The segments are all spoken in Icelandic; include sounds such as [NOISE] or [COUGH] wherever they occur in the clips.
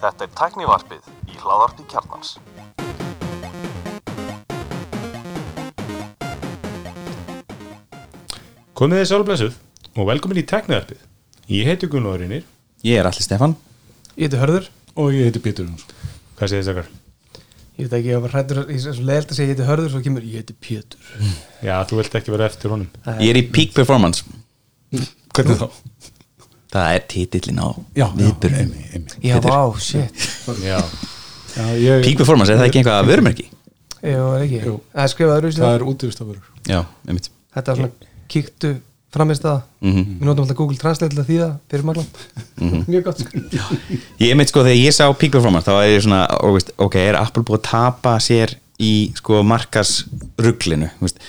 Þetta er tæknivarpið í hláðarpi kjarnans. Komið þið sálblessuð og velkomin í tæknivarpið. Ég heiti Gunnar Reynir. Ég er allir Stefan Ég heiti Hörður og ég heiti Pétur Jónsson Hvað segir þið þakkar? Ég veit ekki, ég var hrættur Ég er svo leiðilt að segja ég heiti Hörður Svo kemur, ég heiti Pétur Já, þú vilt ekki vera eftir honum. Ég er í peak performance Hvernig þá? Það er titillin á einmi. Já, vá, shit Já. Já, ég, Peak performance, er það ekki einhvað vörumerki? Jú, er ekki Jú. Það er skrifað öðru það er einmitt Þetta er svona kíktu framist að Mhm. Við notum alltaf Google Translate til að þýða fyrir maglan [LAUGHS] Mjög gott sko. Ég einmitt sko, þegar ég sá peak performance þá er ég svona, ok, er Apple búið að tapa sér í sko markasruglinu veist?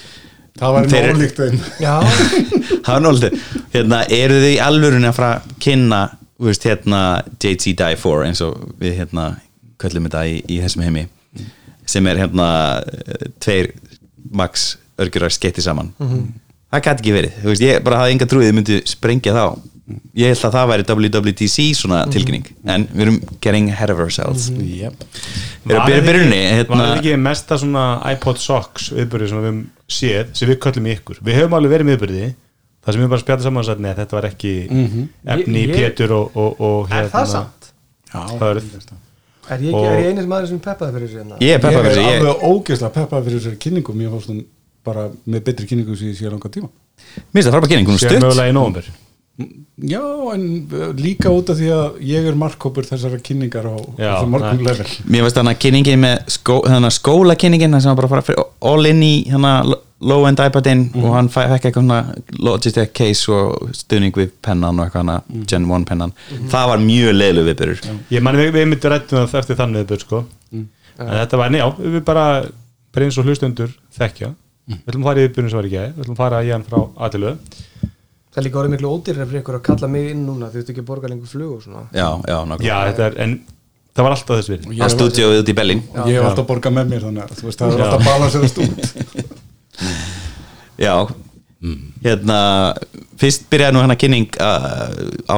Það var nálíkt Já, [LAUGHS] Það var náttúrulega, hérna, eru þið í alvörunni að fara að kynna, þú veist, hérna JT Die 4 eins og við hérna köllum þetta í, í þessum heimi sem er hérna tveir max örgjurar sketti saman. Það gæti ekki verið, þú veist, ég bara hafði enga trúið þið myndi sprengja þá ég held að það væri WWDC svona tilkynning en við erum getting ahead of ourselves yep. við erum að byrja byrjunni Var hérna, þetta ekki mesta svona iPod Socks viðbyrði sem við höfum séð, sem við köllum ykkur? Við höfum alveg verið viðbyrði, það sem við bara spjallum saman og sagt, neða, þetta var ekki efni í Ég- ég- Pétur og, og, og er það samt? Já, Hörð. Er ég, er ég eini sem aðeins sem peppaði fyrir þessu hérna? ég er peppað Ég fyrir er þessu, ég, alveg ógeðslega peppað fyrir þessari kynningum Ég fórst bara með betri kynningu sem ég sé langa tíma mér finnst það frábæð kynning, hún er stutt í. Já, en uh, líka út af því að ég er markkópur þessara kynningar á Já, þessu morgun nei. level. Mér veist þannig að kynningin með skó, þannig skólakynningin það sem var bara að fara fyrir all in í hana, low end iPadin og hann fekk eitthvað svona Logitech case og stuðning við pennan og eitthvað hana, Gen 1 pennan. Það var mjög leilu viðbyrur Ég man við, við myndum rættum það eftir þannig viðbyrð, sko. En þetta var, njá, við bara, eins og hlustundur þekkja. Við ætlum að fara í viðbyrðin sem var ekki, við ætlum að fara í hann frá aðtilöðu. Það er líka orðið miklu ódýrar fyrir ykkur að kalla mig inn núna Þú veist ekki að borga lengur flug og svona. Já, já, nákvæmlega. Já, þetta er, en það var alltaf þess við. Að stúdíóið út í Berlín. Ég hef alltaf borgað með mér þannig að þú veist það er alltaf balanserast út. [LAUGHS] Já, hérna fyrst byrjaði nú hérna kynning uh, á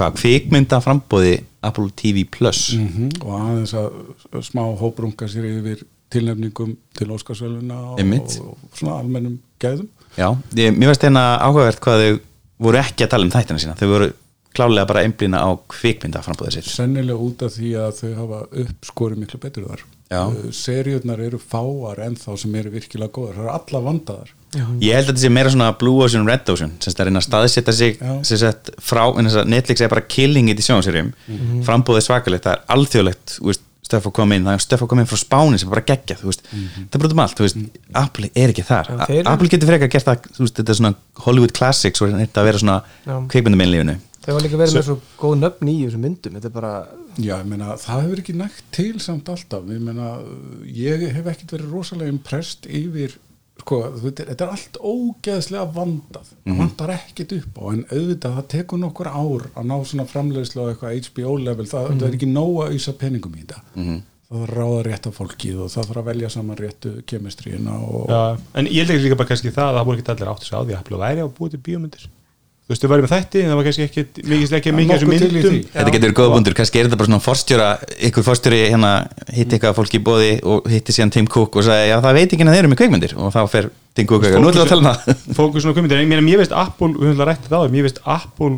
hvað, kvikmynda frambóði Apple TV Plus. Mhm, og aðeins að smá hóprunga sér yfir tilnefningum til Óskarsvöluna og, svona almennum gæðum. Já, ég, mér veist hérna áhugavert hvað þau voru ekki að tala um þættina sína. Þau voru klálega bara einblýna á kvikmynda frambóðið sitt. Sennilega út af því að þau hafa uppskorið miklu betur þar. Já. Uh, seríurnar eru fáar en þá sem eru virkilega góðar, það eru alla vandaðar. Ég held að þetta sé meira svona Blue Ocean Red Ocean sem það er einn að staðsetja sig Já. frá, en þess að Netflix er bara killing it í sjónserjum, Mhm. frambóðið svakalegt það er alþjóðlegt, þú að koma inn það er að koma inn frá Spáni sem er bara geggja þú veist, Mhm. það er bara um allt, þú veist Apple er ekki þar, Já, A- þeir eru- Apple getur frekar gert það, þú veist, þetta er svona Hollywood Classics og þetta að vera svona Já. kvikmyndamennlífinu Þau var líka verið með svo góð nöfn í þessum myndum Þetta er bara Já, ég meina, það hefur ekki nægt til samt alltaf, ég meina ég hef ekkert verið rosalega impressed yfir, sko, þú veit, þetta er allt ógeðslega vandað. Það vandar ekkert upp á, en auðvitað það tekur nokkur ár að ná svona framleiðslu á eitthvað HBO level, það, það er ekki nóg að auðsa peningum í þetta. Það þarf að ráða rétt af fólkið og það þarf að velja saman réttu kemistríina og Já, en ég held ekki líka bara kannski það að það voru ekki allir átt að segja á því að Apple væri að búið til bíómyndir þú veist, við varum með þætti en það var kannski ekki mikið, ekki mikið í myndum. Þetta getur verið góða bundur, kannski er þetta bara svona forstjóra, ykkur forstjóri hérna hitti eitthvað fólki í bóði og hitti síðan Tim Cook og sagði, já það veit ekki að þeir eru með kveikmyndir og þá fer Tim Cook eitthvað, nú ætlum við að tala um það. Fókus svona kveimyndir, en ég meina, ég veist Apple við höfum alltaf rættið á þeim, ég veist Apple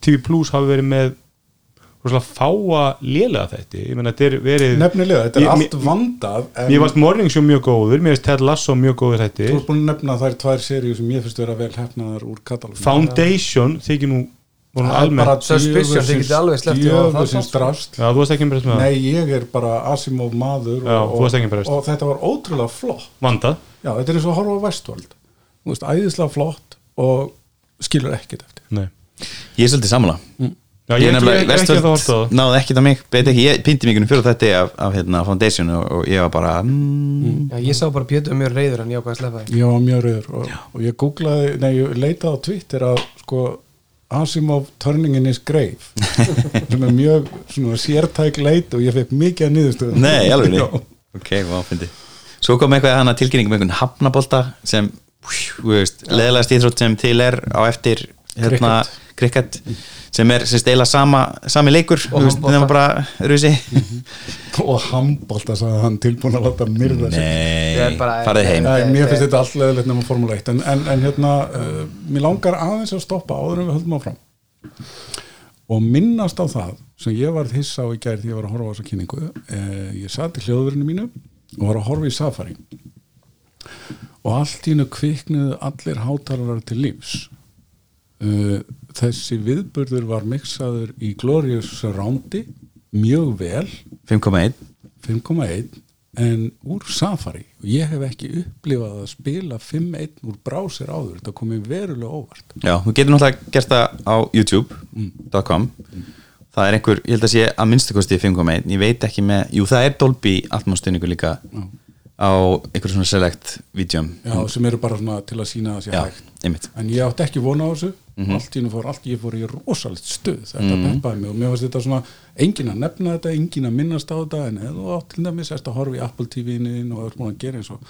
TV Plus hafi verið með rosalega fáa lélega þætti. Ég meina, þetta er verið nefnilega, þetta er Ég- allt vandað en Mér varst Morning Show mjög góður, mér veist Ted Lasso mjög góður þætti þú ert búin að nefna þær tvær seríu sem ég finnst vera vel hefnaðar úr katalógum Foundation þykir nú voru nú almennt Suspicion, þið getið alveg sleppt að það djöfusins drast Já, þú varst ekki með það? Nei, ég er bara Asimov maður Já, og, impressed. og þetta var ótrúlega flott. Vandað? Já, þetta er eins og að horfa á Westworld. Þú veist, æðislega flott og skilur ekkert eftir. Nei. Ég er svolítið sammála Já, Ég ég, er nefnilega að það Vestvöld náði ekkit á mig, veit ekki, ég pynti mig fyrir þetta af, af hérna, Foundation og, og ég var bara mm, Já, ég sá bara Pétur mjög reyður en ég ákvað að sleppa því Ég var mjög reyður og, og ég googlaði, nei, ég leitaði á Twitter að sko Asimov Turning in his Grave [LAUGHS] sem er mjög svona sértæk leit og ég fekk mikið að niðurstöðu Nei, alveg [LAUGHS] Já. Ok, hvað fyndi. Svo kom eitthvað hana tilkynning um einhvern hafnabolta sem, þú veist, leðilegast íþrótt sem til er á eftir hérna, krikket sem er sem stela sama, sami leikur Og rusi [LAUGHS] og handbólta sagði hann tilbúin að láta myrða sig. Er farið heim. Nei, mér finnst þetta allt leðilegt nema Formule 1 en, en, en hérna, uh, mér langar aðeins að stoppa áður en við höldum áfram. Og minnast á það sem ég var hissa á í gær því ég var að horfa á þessa kynningu uh, ég satt í hljóðverinu mínu og var að horfa í Safari. Og allt í hennu kviknuðu allir hátalarar til lífs þessi viðburður var mixaður í Glorious Surroundi mjög vel. 5,1 5,1 en úr Safari. Og ég hef ekki upplifað að spila 5.1 úr brásir áður. Þetta komið verulega óvart. Já, þú getur náttúrulega gert það á youtube.com það er einhver, ég held að sé að minnstu kosti 5.1, ég veit ekki með jú það er Dolby Atmos stunningu líka á einhver svona select vídjum Já, sem eru bara svona til að sína að sé Já, hægt. einmitt. En ég átti ekki vona á þessu allt í hennu fór allt, ég fór í rosalegt stuð þetta peppaði mig og mér finnst þetta svona engin að nefna þetta, engin að minnast á þetta en átt til dæmis erst að horfa í Apple TV-inu og er búin að gera eins og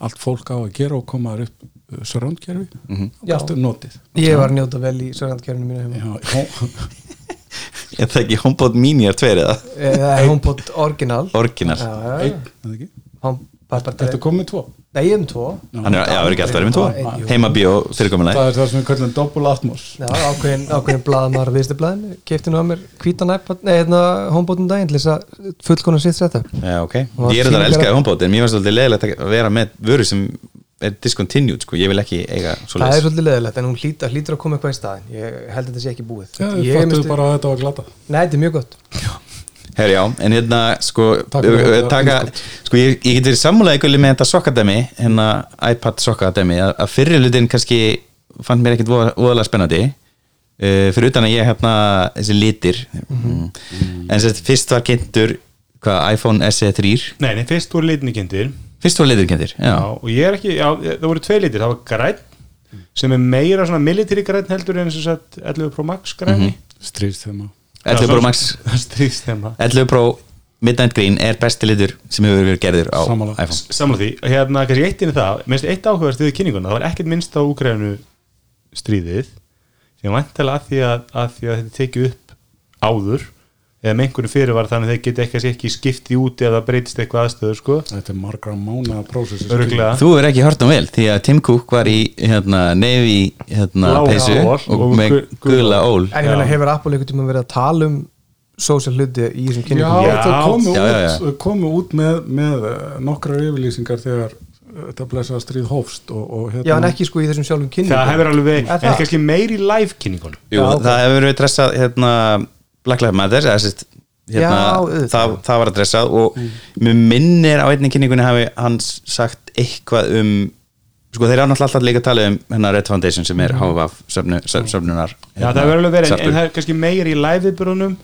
allt fólk á að gera og koma þar upp uh, surroundkerfi mm -hmm. og Já. gastu notið Ég var að njóta vel í sörgandkerfinu mínu heima Já, hó- [LAUGHS] Er það ekki HomePod Mini er tveir eða? Eh, Það er HomePod Original Orginal Já, já, einn, já. er það ekki? Home- Þetta komið tvo? Nei, ég er um tvo. Hann er, já, er ekki alltaf verið með tvo. Heimabíó fyrirkomulega Það er það sem við kallum Double Atmos. Já, ákveðin, ákveðin blaðamar viðstu blaðinu Kefti nú að mér hvítan iPad Nei, hérna HomePodum daginn að fullkona sitt setup. Já, ok. Ég er þetta að elska en mér finnst alltaf leiðilegt að vera með vöru sem er discontinued, sko, ég vil ekki eiga svo Það er svolítið leðilegt en hún hlýtur, hlýtur að koma eitthvað í staðin Ég held að þetta sé ekki búið. Já, Ég misti- bara að þetta var glata Nei, þetta er mjög gott Herri, já, en hérna, sko þetta taka, sko, ég, ég get verið sammálaði ykkur með þetta sokkademi, hérna iPad sokkademi, að, að fyrir hlutin kannski fannst mér ekkit voða- voðalega spennandi uh, fyrir utan að ég hérna þessi litir mm. en sérst, fyrst var kynntur hvað, iPhone SE3 Nei, nei, fyrst voru litinni kynntir. Fyrst var litir kynntir, já, Já, og ég er ekki, já, það voru tvei litir það var græn sem er meira svona military græn heldur en sem sagt 11 Pro Max græni Stríðst þeim 11 Pro Max. Stríðst þeim 11 Pro Midnight Green er besti litur sem hefur verið gerður á Sammála. iPhone. Samla því, hérna kannski eitt inn í það. Minnst eitt áhugast við kynninguna, það var ekkert minnst á Úgrænu stríðið sem vantilega að því að, að því að þetta tekið upp áður eða með einhverju fyrir var þannig að þeir geta ekki, ekki skipti út eða breytist eitthvað aðstöður sko, Þetta er margra prósessi öruglega Þú er ekki hort um vel því að Tim Cook var í hérna, nefi hérna, peysu og, og með gu- gula gula ól. En ég meina, hefur Apple einhvern tíma verið að tala um social hluti í þessum Já, kynningum? Já. þau komu Já, já, út, komu út með, með uh, nokkrar yfirlýsingar þegar uh, þetta blessaða stríð hófst og, og hérna, Já, en ekki sko í þessum sjálfum kynningum. það hefur alveg, Er en kannski meir í live kynningunum Jú, það hefur verið dressað hérna, Black Lives Matter sérst, hérna, Já, það, það var að dressað og mér minnir á einni kynningunni hafi hans sagt eitthvað um sko þeir eru alltaf líka að tala um hérna Red Foundation sem er HVF söfnu, söf, söfnunar Já, það hefur alveg verið, en, en það er kannski meir í live viðbyrðunum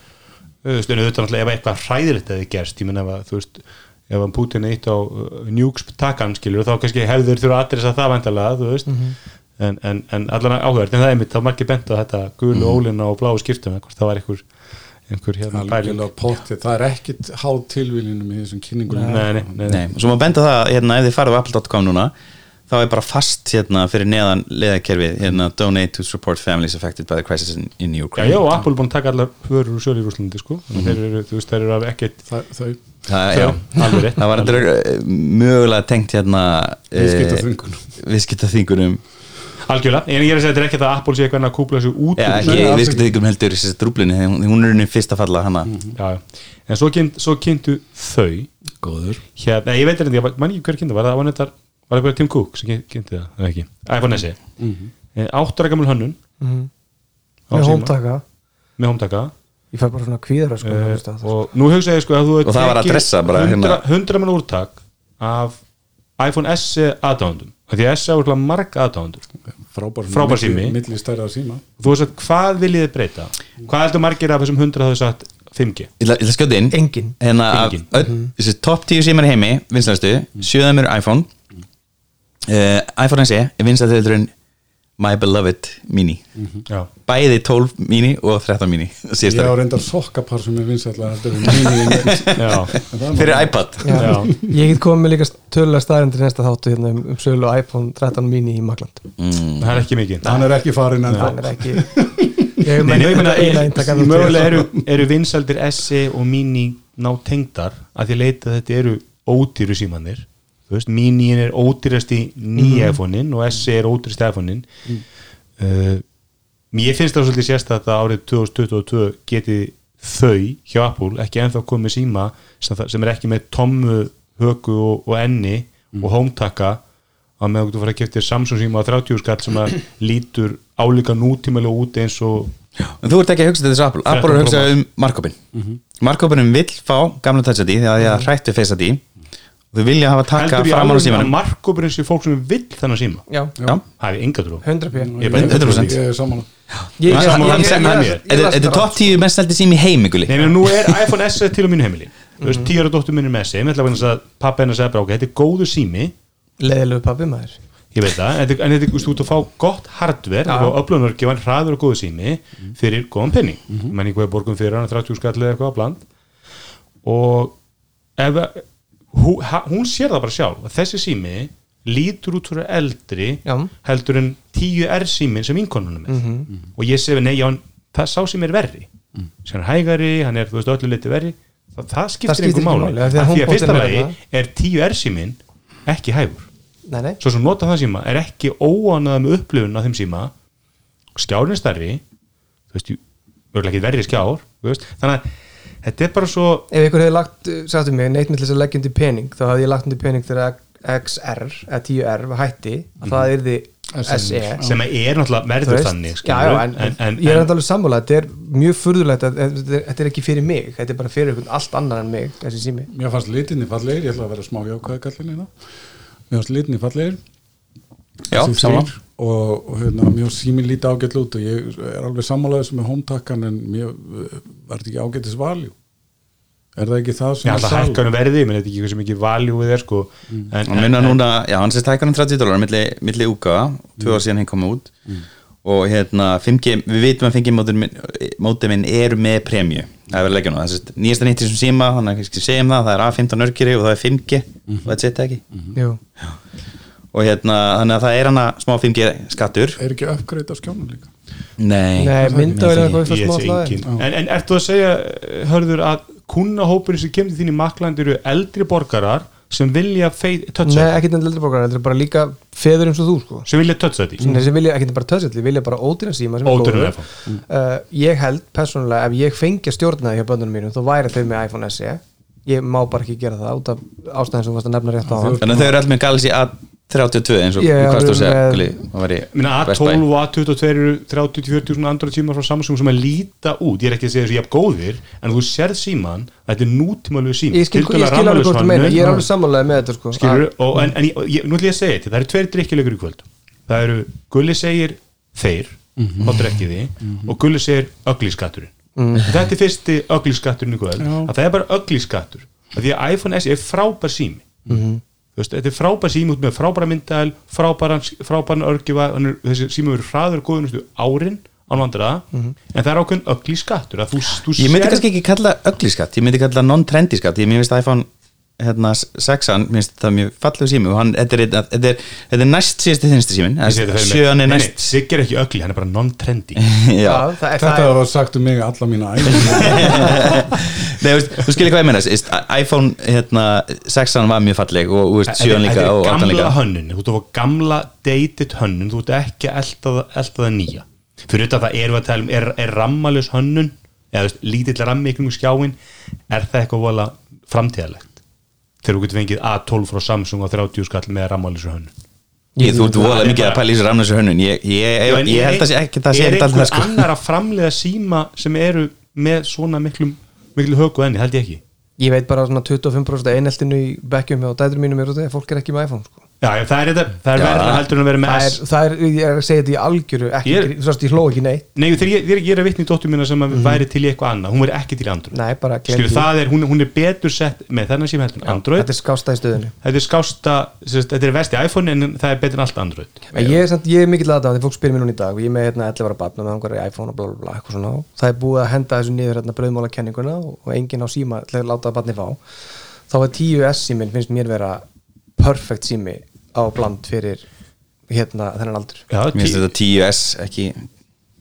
stundu auðvitað náttúrulega ef eitthvað hræðilegt hefði gerst, ég menn ef að þú veist ef að Putin eitt á uh, njúks takan skilur, þá kannski hefður þurfa að adressa það vantarlega, þú veist. En, en, en allan áhverð, en það er mitt, þá margir bent á þetta gulu ólina og bláu skiptum hvort það var einhver, einhver hérna pæling. það er ekkit háð tilvílinum í þessum kynningum. Nei, nei, nei, svo má benda það, hérna, ef þið farið á apple.com núna þá er bara fast hérna fyrir neðan leðakerfið, hérna donate to support families affected by the crisis in, in Já, Ukraine. Já, og Apple er búin að taka allar förur úr sölu í Rúslandi, sko. Þannig þeir eru, þú veist, þeir eru af ekkert þau. Já, alveg rétt. Það var endur mögulega tengt hérna viðskipta eh, algjörlega, en ég er að segja þetta er ekkert að Apple sé eitthvað að kúpla sig út Já, úr ekki Nei, alls viðskiptaþvingunum heldur þessi drúblinni, hún, hún er unni fyrst að falla hana. Já, já. en svo, kynnt, svo kynntu þau góður. Hérna, nei, ég veit ekki, ég man ekki hver kynntu var það var þetta, var það Tim Cook sem kyn- kynnti það, eða ekki, iPhone SE mm -hmm. áttara gamul hönnun. Mhm. á Með hómtaka. Með hómtaka. Ég fæ bara svona kvíðara sko uh, og nú hugsa ég sko að þú Og það var að dressa bara hérna. 100, 100 mann úrtak af iPhone SE aðdáðundum því að SE er úrlega marg aðdáðundur frábær, Frábær sími. milli stærða síma. Þú veist að hvað viljið þið breyta? Hvað heldur margir af þessum 100 hafa sagt 5G Ég ætla að skjóta inn. Engin. Hérna af Engin. öll- þessi top 10 símar í heimi vinstlæstu, sjöðum eru iPhone. Uh, iPhone SE er vinstlæstuðurinn My Beloved Mini. Já, bæði 12 mini og 13 mini Ég á reyndar sokkapar sem er [LAUGHS] já, fyrir iPad. Já. Já. Ég get komið með líka tölulega staðarindir næsta þáttu hérna um, um sölu iPhone 13 mini í Magland. Það er ekki mikið. Hann er ekki farin en Það er ekki. [LAUGHS] Mögulega eru, eru vinsaldir SE og Mini ná tengdar að því leita að þetta eru ódýru símanir þú veist, Miniin er ódýrasti nýja iPhone-in og SE er ódýrasti iPhone-in uh, ég finnst það svolítið sérstætt að árið 2022 geti þau hjá Apple ekki ennþá komið síma sem, það- er ekki með tommu höku og, og enni og hómtaka að með þú fara að keftir Samsung síma á 30 skall sem að [CLEARS THROAT] lítur álíka nútímalega út eins og en þú ert ekki að hugsa til þessu Apple Apple er að hugsa um markkópin mm markkópinum vill fá gamla touch ID því að ég hrættu face ID þau vilja hafa taka heldur ég fram á alveg að símanum markkópurinn sé fólk sem vill þennan síma? Já, Já. það er enga trú. 100p Ég er bara 100%. Ég er samanlega Ég- ég- ég- Þetta er top 10 mest seldi sími í heimi gulli. Nei, nú er iPhone SE til á mínu heimili. Þú veist, tíu ára dóttur minni með sig ég ætla að vegna að pappa hennar segja bara ok, þetta er góðu sími. Leðilegu pabbi maður. Ég veit það, en þetta- en þetta er út að fá gott hardware, og öflunargefan hraður og góðu sími fyrir góðan penning. Menn einhverja borgum fyrir hann 30 skall eða eitthvað á bland. Og ef hún, hún sér það bara sjálf að þessi sími lítur út fyrir eldri Já. heldur en 10R símin sem vinkonunum er. Mhm. og ég segi, nei, já, hann- það sá sem er verri. Sem er hægari, hann er, þú veist, öllu liti verri. Það, það skiptir skiptir einhver ekki máli. máli, því að að fyrsta er lagi er 10R símin ekki hægur. Nei, nei. Svo sem nota það síma er ekki óanað með upplifun af þeim síma. Skjárin stærri þú veist, örgulega ekki verri skjár þú veist, þannig að þetta er bara svo Ef ykkur hefði lagt, uh, sagtu mig, neitt með þess að leggja undir pening þá hefði ég lagt undir pening þegar XR eða 10R var hætti að það yrði SE sem er náttúrulega verður þannig já, skilurðu, já, en, en, en, ég er en, enda alveg sammála þetta er mjög furðulegt að að- þetta er ekki fyrir mig þetta er bara fyrir einhvern allt annar en mig þessi sími. Mér fannst litinni fallegir, ég ætla að vera smá jákvæði gallin hérna Mér fannst litinni fallegir. Já, þrír. Og, og hérna, mér fannst síminn lítið ágætt út og ég er alveg sammálaðið sem er hómtakkan en mér var þetta ekki ágættis valjú Er það ekki það sem ég er ætla að sal? hækka hann verði ég menn þetta er ekki hversu mikið valjú við er sko. En, hann minna núna, já hann sést hækkar um 30 dólar milli, milli úka, tvö ár síðan hinn kom út. Og hérna 5G, við vitum að 5G mótið minn eru með premju. Það er það er nýjasta nýttir sem síma þannig að kannski segjum það, það er A15 örkiri og það er 5G og þetta setja ekki? Jú. Og hérna, þannig að það er hana smá 5G skattur. Er ekki uppgreitt á skjánum líka? Nei, Nei, er eitthvað smá engin. En, en ertu að segja, eh, hörður að kunnahópurinn sem kemur til þín í Makland eru eldri borgarar sem vilja fei- toucha Nei, ekki þetta eldri borgar, þetta er bara líka feður eins og þú sko. Sem vilja toucha þetta Nei, sem vilja, ekki bara töðsett, vilja bara ódýra síma iPhone. uh, Ég held persónulega ef ég fengi að stjórna því hjá bönnunum mínum þá væri þau með iPhone SE ég má bara ekki gera það út af ástæðin sem þú varst að nefna rétt á þannig að þau eru alltaf með Galaxy A32 eins og Ég hvað Best Buy. A12 og A22 eru 30-40 svona andra tímar frá Samsung sem að líta út ég er ekki að segja þessu jafn góðir en þú sérð síman, þetta er nútímalegu sími. Ég skil, ég alveg hvort þú meina, ég er alveg sammálaði með þetta sko. Skilur, og, en, en ég, ég, nú ætlum ég að segja þetta það eru tveir drikkilegur í kvöld. Það eru, Gulli segir þeir Mhm. þá drekkið þið og Gulli segir öglískatturinn þetta er fyrsti öglískatturinn í kvöld að það er bara öglískattur því að iPhone S er frábær sími. Mhm. Veist, þetta er frábær sími út með frábæra myndal frábæran, frábæran er- þessi sími verður hraður og góðunustu árin án vandra, en það er ákveðin ögli skattur að þú, þú Ég myndi sérð- kannski ekki kalla ögli skatt, ég myndi kalla non-trendy skatt, ég myndi iPhone hérna, 6an, mér finnst það mjög fallegu sími og hann, þetta er, er, þetta er næst síðasti þinnsti símin, sjöan er næst Sigg er ekki ögli, hann er bara non-trendy. [LAUGHS] Er Þetta var sagt um mig alla mína æfum [LAUGHS] Nei, veist, þú skilir hvað ég meina iPhone hérna, 6an var mjög falleg og þú veist, sjöan líka og Þetta er 8an líka gamla hönnun, þú ert að fá gamla dated hönnun, þú ert ekki að elta það, nýja. Fyrir þetta það erum við að tala um, er, er rammalus hönnun eða þú veist, lítill rammi ykkur skjáin er það eitthvað vola framtíðalegt þegar þú getur fengið A12 frá Samsung á 30 skall með rammalus hönnun. Ég, þú ert volað er mikið að pæla í þessu ramnæsu hönnun. Ég, ég, ég, held að sé ekki það sé er ekki alltaf það einhver sko. annar að framleiða síma sem eru með svona miklum miklu högu enni, held ég ekki. Ég veit bara svona 25% eineltinu í bekkjum og dætur mínum eru þetta, fólk er ekki með iPhone sko Já, það er, þetta, það er Já. verða heldur en að vera með það S. er, það er, ég er að segja þetta í algjöru ekki, Ég er- svo að ég hló ekki neitt. Nei, þegar ég, þegar ég er að vitni í dóttur mína sem að væri til í eitthvað annað, hún væri ekki til í Android. Nei, bara Skilur, gleymdu því. það er, hún, hún er betur sett með þennan sem heldur en Android. Þetta er skásta í stöðunni. Þetta er skásta, sérst, þetta er vesti iPhone en það er betur en allt Android. En ég er, samt, ég er mikill aðdáð, því fólk spyrir mér núna í dag og ég er með hérna 11 ára batna með hangar iPhone og bla bla bla eitthvað svona. Það er búið að henda þessu niður hérna brauðmála kenninguna og, og enginn á síma til að láta batni fá. Þá er 10S síminn finnst mér vera perfect sími á bland fyrir hérna þennan aldur. Já, Mér finnst þetta 10S ekki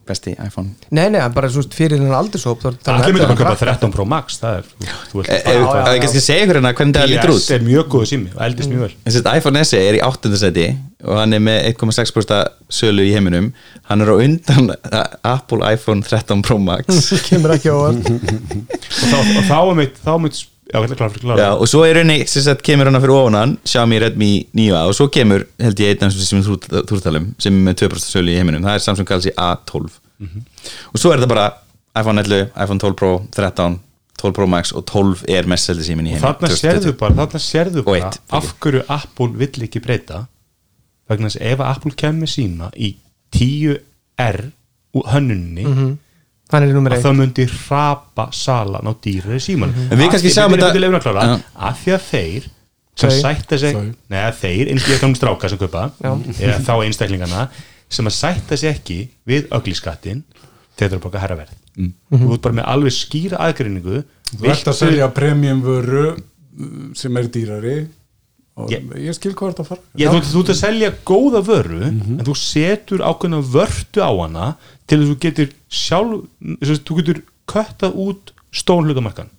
besti iPhone. Nei, nei, en bara svo fyrir þennan kemur þetta að kaupa krakkar. 13 Pro Max Það er, þú, vilt Ef ef- ef ég kannski segja ykkur hérna hvernig það lítur út. TS er mjög góðu sími og eldist mjög vel. Þessi iPhone SE er í 8. seti og hann er með 1,6% sölu í heiminum. Hann er á undan Apple iPhone 13 Pro Max. [LAUGHS] Kemur ekki á orð [LAUGHS] og þá, og þá mitt, þá mitt Já, klára, klára Já, og svo er rauninni, sem sagt, kemur hann fyrir ofan hann Xiaomi Redmi 9a og svo kemur held ég einn af þessum sem þú þú ert að tala um sem er með 2% sölu í heiminum, það er Samsung Galaxy A12 og svo er þetta bara iPhone 11, iPhone 12 Pro, 13 12 Pro Max og 12 er mest seldi símin í og heiminum þarna sérðu bara, þarna sérðu Og bara eitt, af hverju Apple vill ekki breyta vegna þess að ef Apple kemur sína í 10R úr hönnunni Þannig er nummer að 1 það myndi hrapa salan á dýrari síman En við kannski sjáum þetta- þetta Já. af því að þeir sem sætta sig neða þeir, eins og ég þannig stráka sem kaupa eða þá einstaklingana sem að sætta sig ekki við ögliskattin þegar það er bara herra verð. Mm. þú ert bara með alveg skýra aðgreiningu Þú ert að selja premium vöru mm, sem er dýrari Ég- ég skil hvað þetta fara. Já, þú, þú ert að selja góða vöru en þú setur ákveðna vörtu á hana til að þú getur sjálf þess að þú getur köttað út stón hlutamarkan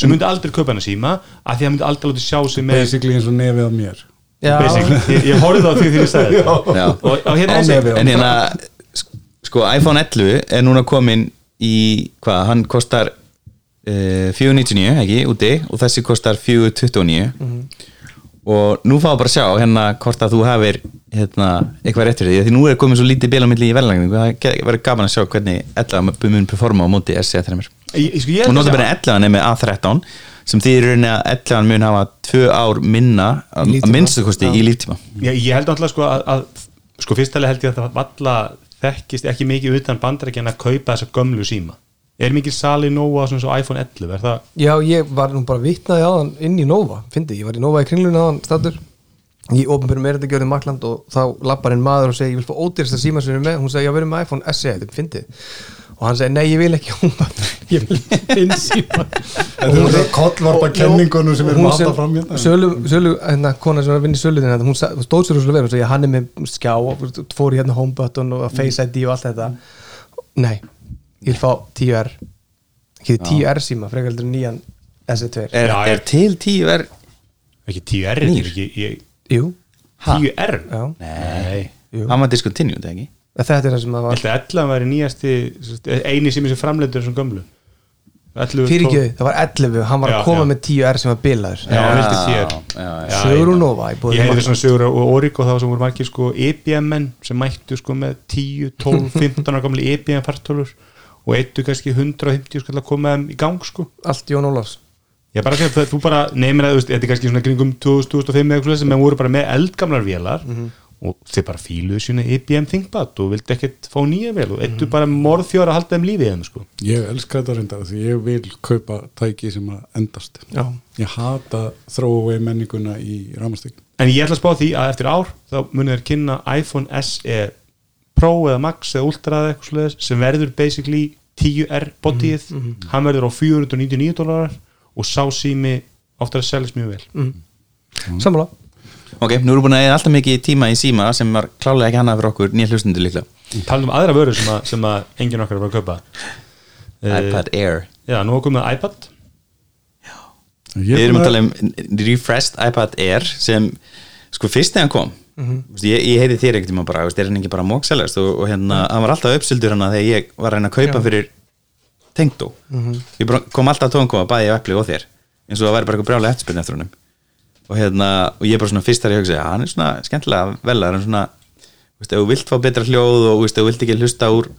sem myndi aldrei kaupa hana síma að því að myndi aldrei láta sjá sig með basically eins og nefið á mér. Ég, ég horfði á því þegar ég sagði [LAUGHS] þetta. Já. og, og hérna. En hérna, sko, iPhone 11 er núna komin í, hvað, hann kostar uh, 499, ekki, úti og þessi kostar 429 og nú fáum bara að sjá hérna hvort að þú hafir hérna, eitthvað rétt fyrir því, því nú er komin svo lítið bil á milli í verðlægningu, það verður gaman að sjá hvernig 11 mun performa á móti SE 3 Ég- ég- sko, ég og held að nota segja- bara 11 er með A13 sem þýðir í rauninni að 11 mun hafa tvö ár minna að líftíma. að minnstu kosti í líftíma. Ég, ég held náttúrulega sko að, að sko fyrstalega held ég að það valla þekkist ekki mikið utan bandarækjan að kaupa þessa gömlu síma er mikið sali nóa svona svo iPhone 11 er það Já, ég var nú bara vitnaði á hann inn í Nova, fyndi, ég var í Nova í kringlunni á hann statur í ofnbjörnum er þetta gjörðið Makland og þá lappar einn maður og segi, ég vil fá ódýrasta síma sem við erum með, hún segi, já, við erum með iPhone SE, þetta er fyndið. Og hann segi, nei, ég vil ekki. [LAUGHS] Hún bara, ég vil þinn síma. Þetta er það kollvarpa kenningunum sem við erum að halda fram hérna. Sölu, sölu, hérna, kona sem var að vinna í sölu þinn, hún hún stóð sér úrslega vel, hún segi, hann er með skjá og fór í hérna home button og face ID og allt þetta. Nei, ég vil fá 10R ekki 10R síma, frekar heldur nýjan SE2 er, Já, er til 10 er ekki 10R þetta er ekki ég, Jú, 10R já, Nei. Jú. Hann var discontinued, ekki? Þetta er það sem það var að 11 væri nýjasti eini sem er sem framleitur sem gömlu 11 Fyrirgjöðu, það var 11, hann var Já, að koma já. með 10R sem var bilaður. Já, hann vildi 10R já, Sögur og Nova í boði Ég heyrði Magna. svona sögur og Origo þá sem voru margir sko EBM-menn sem mættu sko með 10, 12, 15 ára gamli EBM fartölur og eittu kannski 150 skall að koma þeim í gang sko. Allt Jón Ólafs. Ég bara að segja, þú bara neymir að þetta er kannski svona kringum 2000, 2005 eða eitthvað sem voru bara með eldgamlar vélar og þið bara fíluðu sína EBM ThinkPad og vildi ekkert fá nýja vel og eittu bara morðfjóra að halda þeim lífið þeim sko. Ég elska þetta reyndar því ég vil kaupa tæki sem að endast. Já, Ég hata throwaway menninguna í ramastökin En ég ætla að spá því að eftir ár þá munið þeir kynna iPhone SE Pro eða Max eða Ultra eða eitthvað svoleiðis sem verður basically 10R bodyið, hann verður á 499 dólarar og sá sími oftar að seljast mjög vel. Sammála. Ok, nú erum við búin að eða alltaf mikið tíma í síma sem var klálega ekki hannað fyrir okkur nýja hlustundu líklega. Talum um aðra vöru sem að, sem að enginn okkar bara að kaupa. Eh, iPad Air. Já, nú er komið iPad. Við erum að tala um refreshed iPad Air sem sko fyrst þegar hann kom mm ég, ég heiti þér ekkert tíma bara, veist, er hann ekki bara mókselast og, og hérna, hann var alltaf uppsildur hann þegar ég var að reyna að kaupa fyrir tengdó. Ég bara kom alltaf að tónkoma bæði á epli og þér eins og það væri bara eitthvað brjálega eftirspilni eftir honum. Og hérna, og ég bara svona fyrst þar ég hugsa, hann er svona skemmtilega velar er svona, veist, ef þú vilt fá betra hljóð og veist, ef þú vilt ekki hlusta úr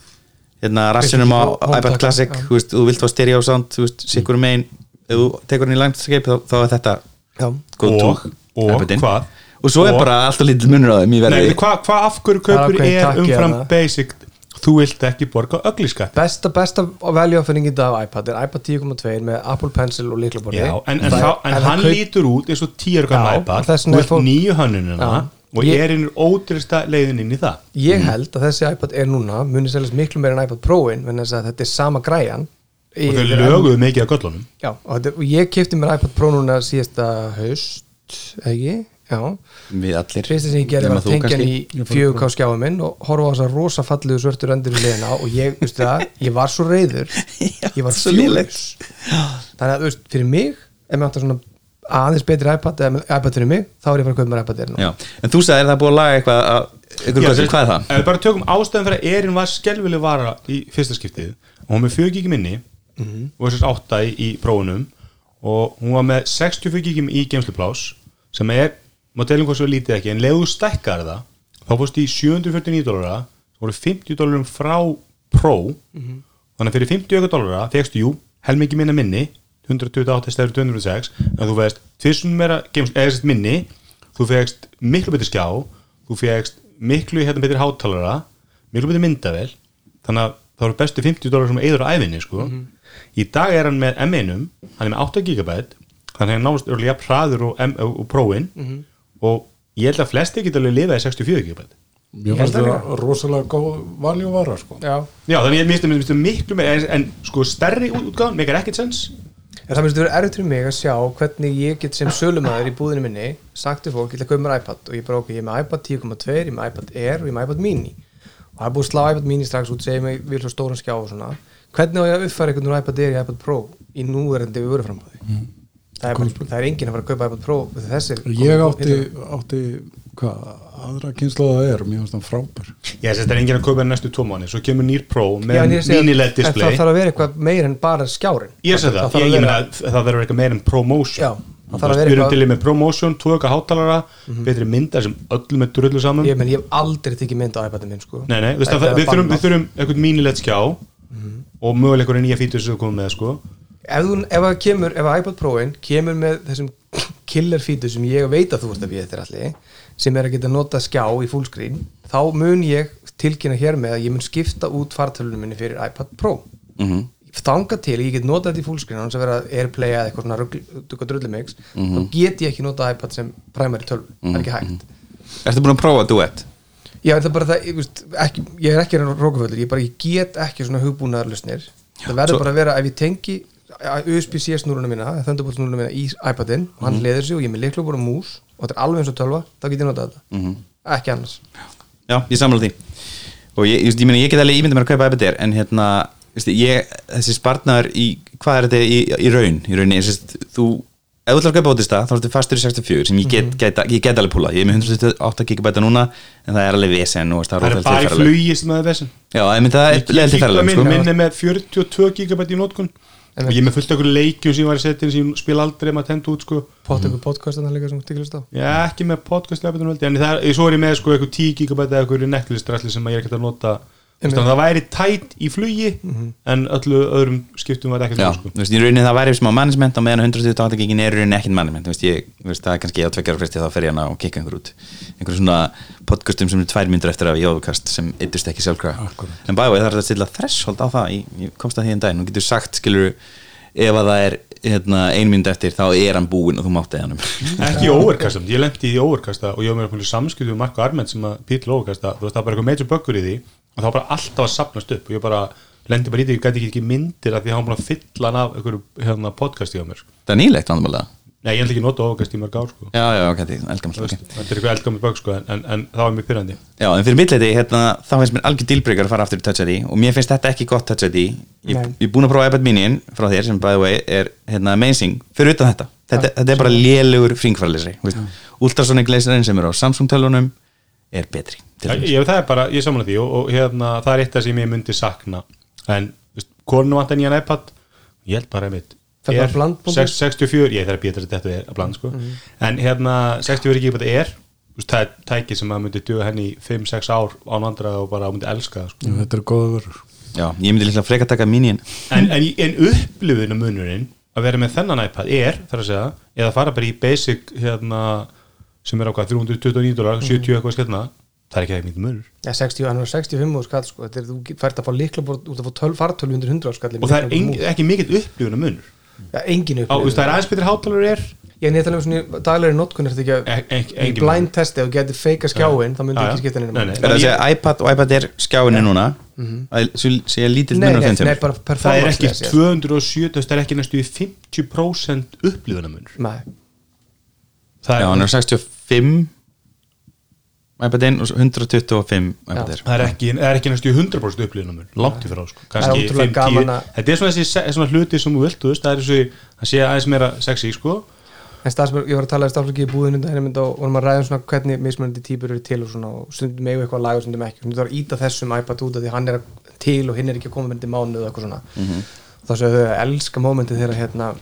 hérna rassinum á iPad Classic já. þú veist, þú vilt fá stereo sound, þú veist, sikkur megin ef þú tekur hann í landskeip þá, þá er þetta Já, go to og, hvað? Og svo er Og- bara alltaf lítið munur á þeim hvað hva af hverju Það er kaupur ákveðin er takki umfram þarna. basic? Þú vilt ekki borga ögliskatt besta, besta value offering í dag af iPad er iPad 10.2 með Apple Pencil og líklaborði Já, en, en, en það hann kaup- lítur út eins og tíur Já, kannar iPad er vilt fólk- nýju hönnunina Já. og Ég- er einhver ótrista leiðin inn í það. Ég held að þessi iPad er núna muni seljast miklu meira en iPad Pro-in en þess að þetta er sama græjan. Og þau löguðu mikið af göllunum. Já, og, þetta, og ég kefti mér iPad Pro núna síðasta haust ekki, við allir. Fyrsta sem ég gerði var að tengja hann í 4K skjáum minn og horfa á þessa rosa fallegu svörtur endur í liðina og ég, veistu það, ég var svo reyður [LAUGHS] ég var fjúlis þannig að, þú veist, fyrir mig ef mér áttu svona aðeins betri iPad eða iPad fyrir mig, þá er ég að fara að kaupa mér iPad Air en þú sagðir það er búið að laga eitthvað að, eitthvað, Já, hvað, hvað er það? Ef við bara tökum ástæðan fyrir að Erin var skelvileg vara í fyrsta skiptið og hún með 4 gigi minni og þessast 8 í, í prófunum og hún var með 64 gigi í geimsluplás sem er, má telum hvað svo lítið ekki en leðu stækkar það þá fórst í 749 dólara voru 50 dólarum frá Pro. Þannig að fyrir 50 auka dólara fegstu jú, helmingi minna minni 128 stæður 206 en þú fegst tvissun meira games, minni þú fegst miklu betur skjá þú fegst miklu hérna betur hátalara miklu betur myndavel þannig að það voru bestu 50 dólar sem eður á æfinni sko. í dag er hann með M1 hann er með 8 GB þannig að hann náðast örgulega hraður og, og, próin og ég held að flesti geta alveg lifað í 64 GB Mér fannst það rosalega góð valjú vara sko. Já, Já, þannig ég minnst það miklu meira en, en sko stærri útgáðan, meikar ekkert sens. En það myndi vera erfitt fyrir mig að sjá hvernig ég get sem sölumæður í búðinu minni sagt til fólk, ég ætla að kaupa mér iPad. Og ég bara ok, ég er með iPad 10.2, ég er með iPad Air og ég er með iPad mini. Og það er búið að slá iPad mini strax út, segja mig vil svo stóran skjá og svona. Hvernig á ég að uppfæra einhvern veginn iPad Air í iPad Pro í núverandi vöruframbóði mm. Það, er bara- það er enginn að fara að kaupa iPad Pro þessir Ég átti, átti hvað, aðra kynnslóða er mér finnst það frábær. Ég þess að þetta er enginn að kaupa næstu mánu svo kemur nýr Pro með að- en display það þarf að vera eitthvað meir en bara skjárin. Ég segi það, þarf ég, að ég vera- meina það verður eitthvað meira en promotion. Það þarf að vera Við erum eitthvað- til í með promotion, eitthvað hátalara betri myndar sem öllum er drullu saman. Ég, hef aldrei tekið mynd á iPadin minn sko. Að það- er við þurfum, við eitthvað mini-LED skjá og mögulega einhverja nýja fítur sem þú komum með sko ef, þú, það kemur, ef iPad Pro-in kemur með þessum killer feature sem ég veit að þú ert að við eftir allir sem er að geta nota skjá í fullscreen þá mun ég tilkynna hér með að ég mun skipta út fartölunum minni fyrir iPad Pro. Mhm. þanga til, ég get notað þetta í fullscreen hans að vera Airplay eða eitthvað svona rugl- eitthvað drullumix, þá get ég ekki notað iPad sem primary tölun, það er ekki hægt. Ertu búin að prófa duett? Já, það er bara það, ég, veist, ekki, ég er ekki rókaföldur, ég, bara, ég get ekki svona hugbúnaðarlusnir það verður bara að vera ef ég tengi USB-C snúruna mína, Thunderbolt snúruna mína í iPadin og hann leður sig og ég er með liklu bara mús og þetta er alveg eins og tölva, þá get ég notað þetta. Ekki annars. Já, ég samla því. Og ég, ég, ég, meina, ég get alveg ímyndið mér að kaupa iPad Air en hérna, ég, þessi spartnaður í, hvað er þetta í, í raun? Í rauninni, sérst, þú ef þú ætlar að kaupa ótista, þá ertu fastur í 64 sem ég get, Mhm. get, ég get alveg púla ég er með 128 GB núna en það er alveg vesen og Það er bara í tilfæranleg. flugi sem það er vesen. Já, ég myndi það Ég er leðið til kíkla ferðalega minn, sko. er með 42 GB í nótkun og ég með fullt okkur leikjum sem ég var að setja inn sem ég spila aldrei maður tenda út sko. Pott ykkur podcast en það líka sem tíklust á? Ég er ekki með podcast en það er, svo er ég með sko eitthvað 10 GB eða eitthvað Netflix-drasli sem ég er ekkert að nota það væri tætt í flugi en öllu öðrum skiptum var ekkert sko. þú veist, í rauninni það væri smá management á meðan 128 gigin er í rauninni ekkert management. Þú veist, ég, þú veist, það er kannski á tveggjara fresti þá fer ég hana og kikka einhver út. Einhver svona podcastum sem er tvær myndur eftir af jóðkast sem yttust ekki sjálfkrafa. En bæði það er að stilla þreshold á það. Ég, ég komst að því en daginn, þú getur sagt skilur ef að það er hérna, ein mynd eftir þá er hann búinn og þú mátti hann. [LAUGHS] Ekki í overkastum, ég lendi í overkasta og ég var með samskiptu með Marko Arment sem að pítil overkasta, þú veist það var bara eitthvað major böggur í því og það var bara alltaf að sapnast upp. Og ég bara lendi bara í því, ég gæti ekki, ekki myndir af því að hann búin að fylla hann af einhverju hérna, podcasti á mér sko. það er nýlegt vandamálega Nei, ég ætla ekki að nota overkast í mörg ár sko. já, já, ok, þetta er veist, Þetta er eitthvað eldgammal bögg sko, en, en það var mjög pyrrandi Já, en fyrir mittleiti, hérna, þá finnst mér algjör dílbreykar að fara aftur í Touch ID. Og mér finnst þetta ekki gott Touch ID. Ég, er búin að prófa iPad mini frá þér sem by the way er hérna, amazing. Fyrir utan þetta, þetta, þetta er bara lélugur fringfæralisri, ultrasonic laserinn sem er á Samsung tölunum er betri dæmis. ég, það er bara, ég samla því og, og hérna, það er eitt af sem ég myndi sakna en, veist, konu vant en ég en iPad ég held bara einmitt Það er bara er blandbúndur? 6, 64, ég þarf að býta þetta er að bland sko, en hérna 64 GB er, það er tæki sem að myndi duga henni í 5-6 ár án vandræða og bara myndi elska það sko. þetta er góða vörur Já, ég myndi líklega freka taka mini en, en, en upplifun munurinn að vera með þennan iPad er, þarf að segja eða fara bara í basic hérna, sem er á hvað 329 dólar, 70 eitthvað skellna það er ekki eitthvað mikið munur. Ja, 60, hann var 65 úr skall sko. Þetta er, þú fært að fá líkla bort út að fá 12 fartölu undir 100 skall og það er ein, ekki mikið upplifuna munur. Ja, engin veist, það er aðeins betur hátalur er. Ég er nýttalum svona daglegri notkun er þetta ekki að í engin blind testi og getur feika skjáin þá myndi Já, já. ekki skipta nefnum nei. Er það að segja iPad og iPad er skjáinni núna? Að svo sé lítill nei, munur á nei, þeim nei, tveimur? bara það er ekki lesi, 270, það er ekki næstu í 50% upplifuna það Já, hann er, er 65 iPad-in og svo 125 iPad-ir. Það er ekki, er ekki næstu í 100% upplifuna munur langt í frá sko. kannski Það er ótrúlega 5, 10 gaman að- þetta er svona, þessi, svona hluti sem þú vilt þú það er þessu, það sé aðeins meira sexy sko. en stafsmör, ég var að tala í stafsmörki í búðinu og vorum að ræða um svona hvernig mismunandi típur eru til og svona og stundum eigu eitthvað lag og stundum ekki. Stundum þarf að íta þessum iPad út af því hann er til og hinn er ekki að koma í mánu og eitthvað svona. Og þá séu þau að elska mómentið þegar hérna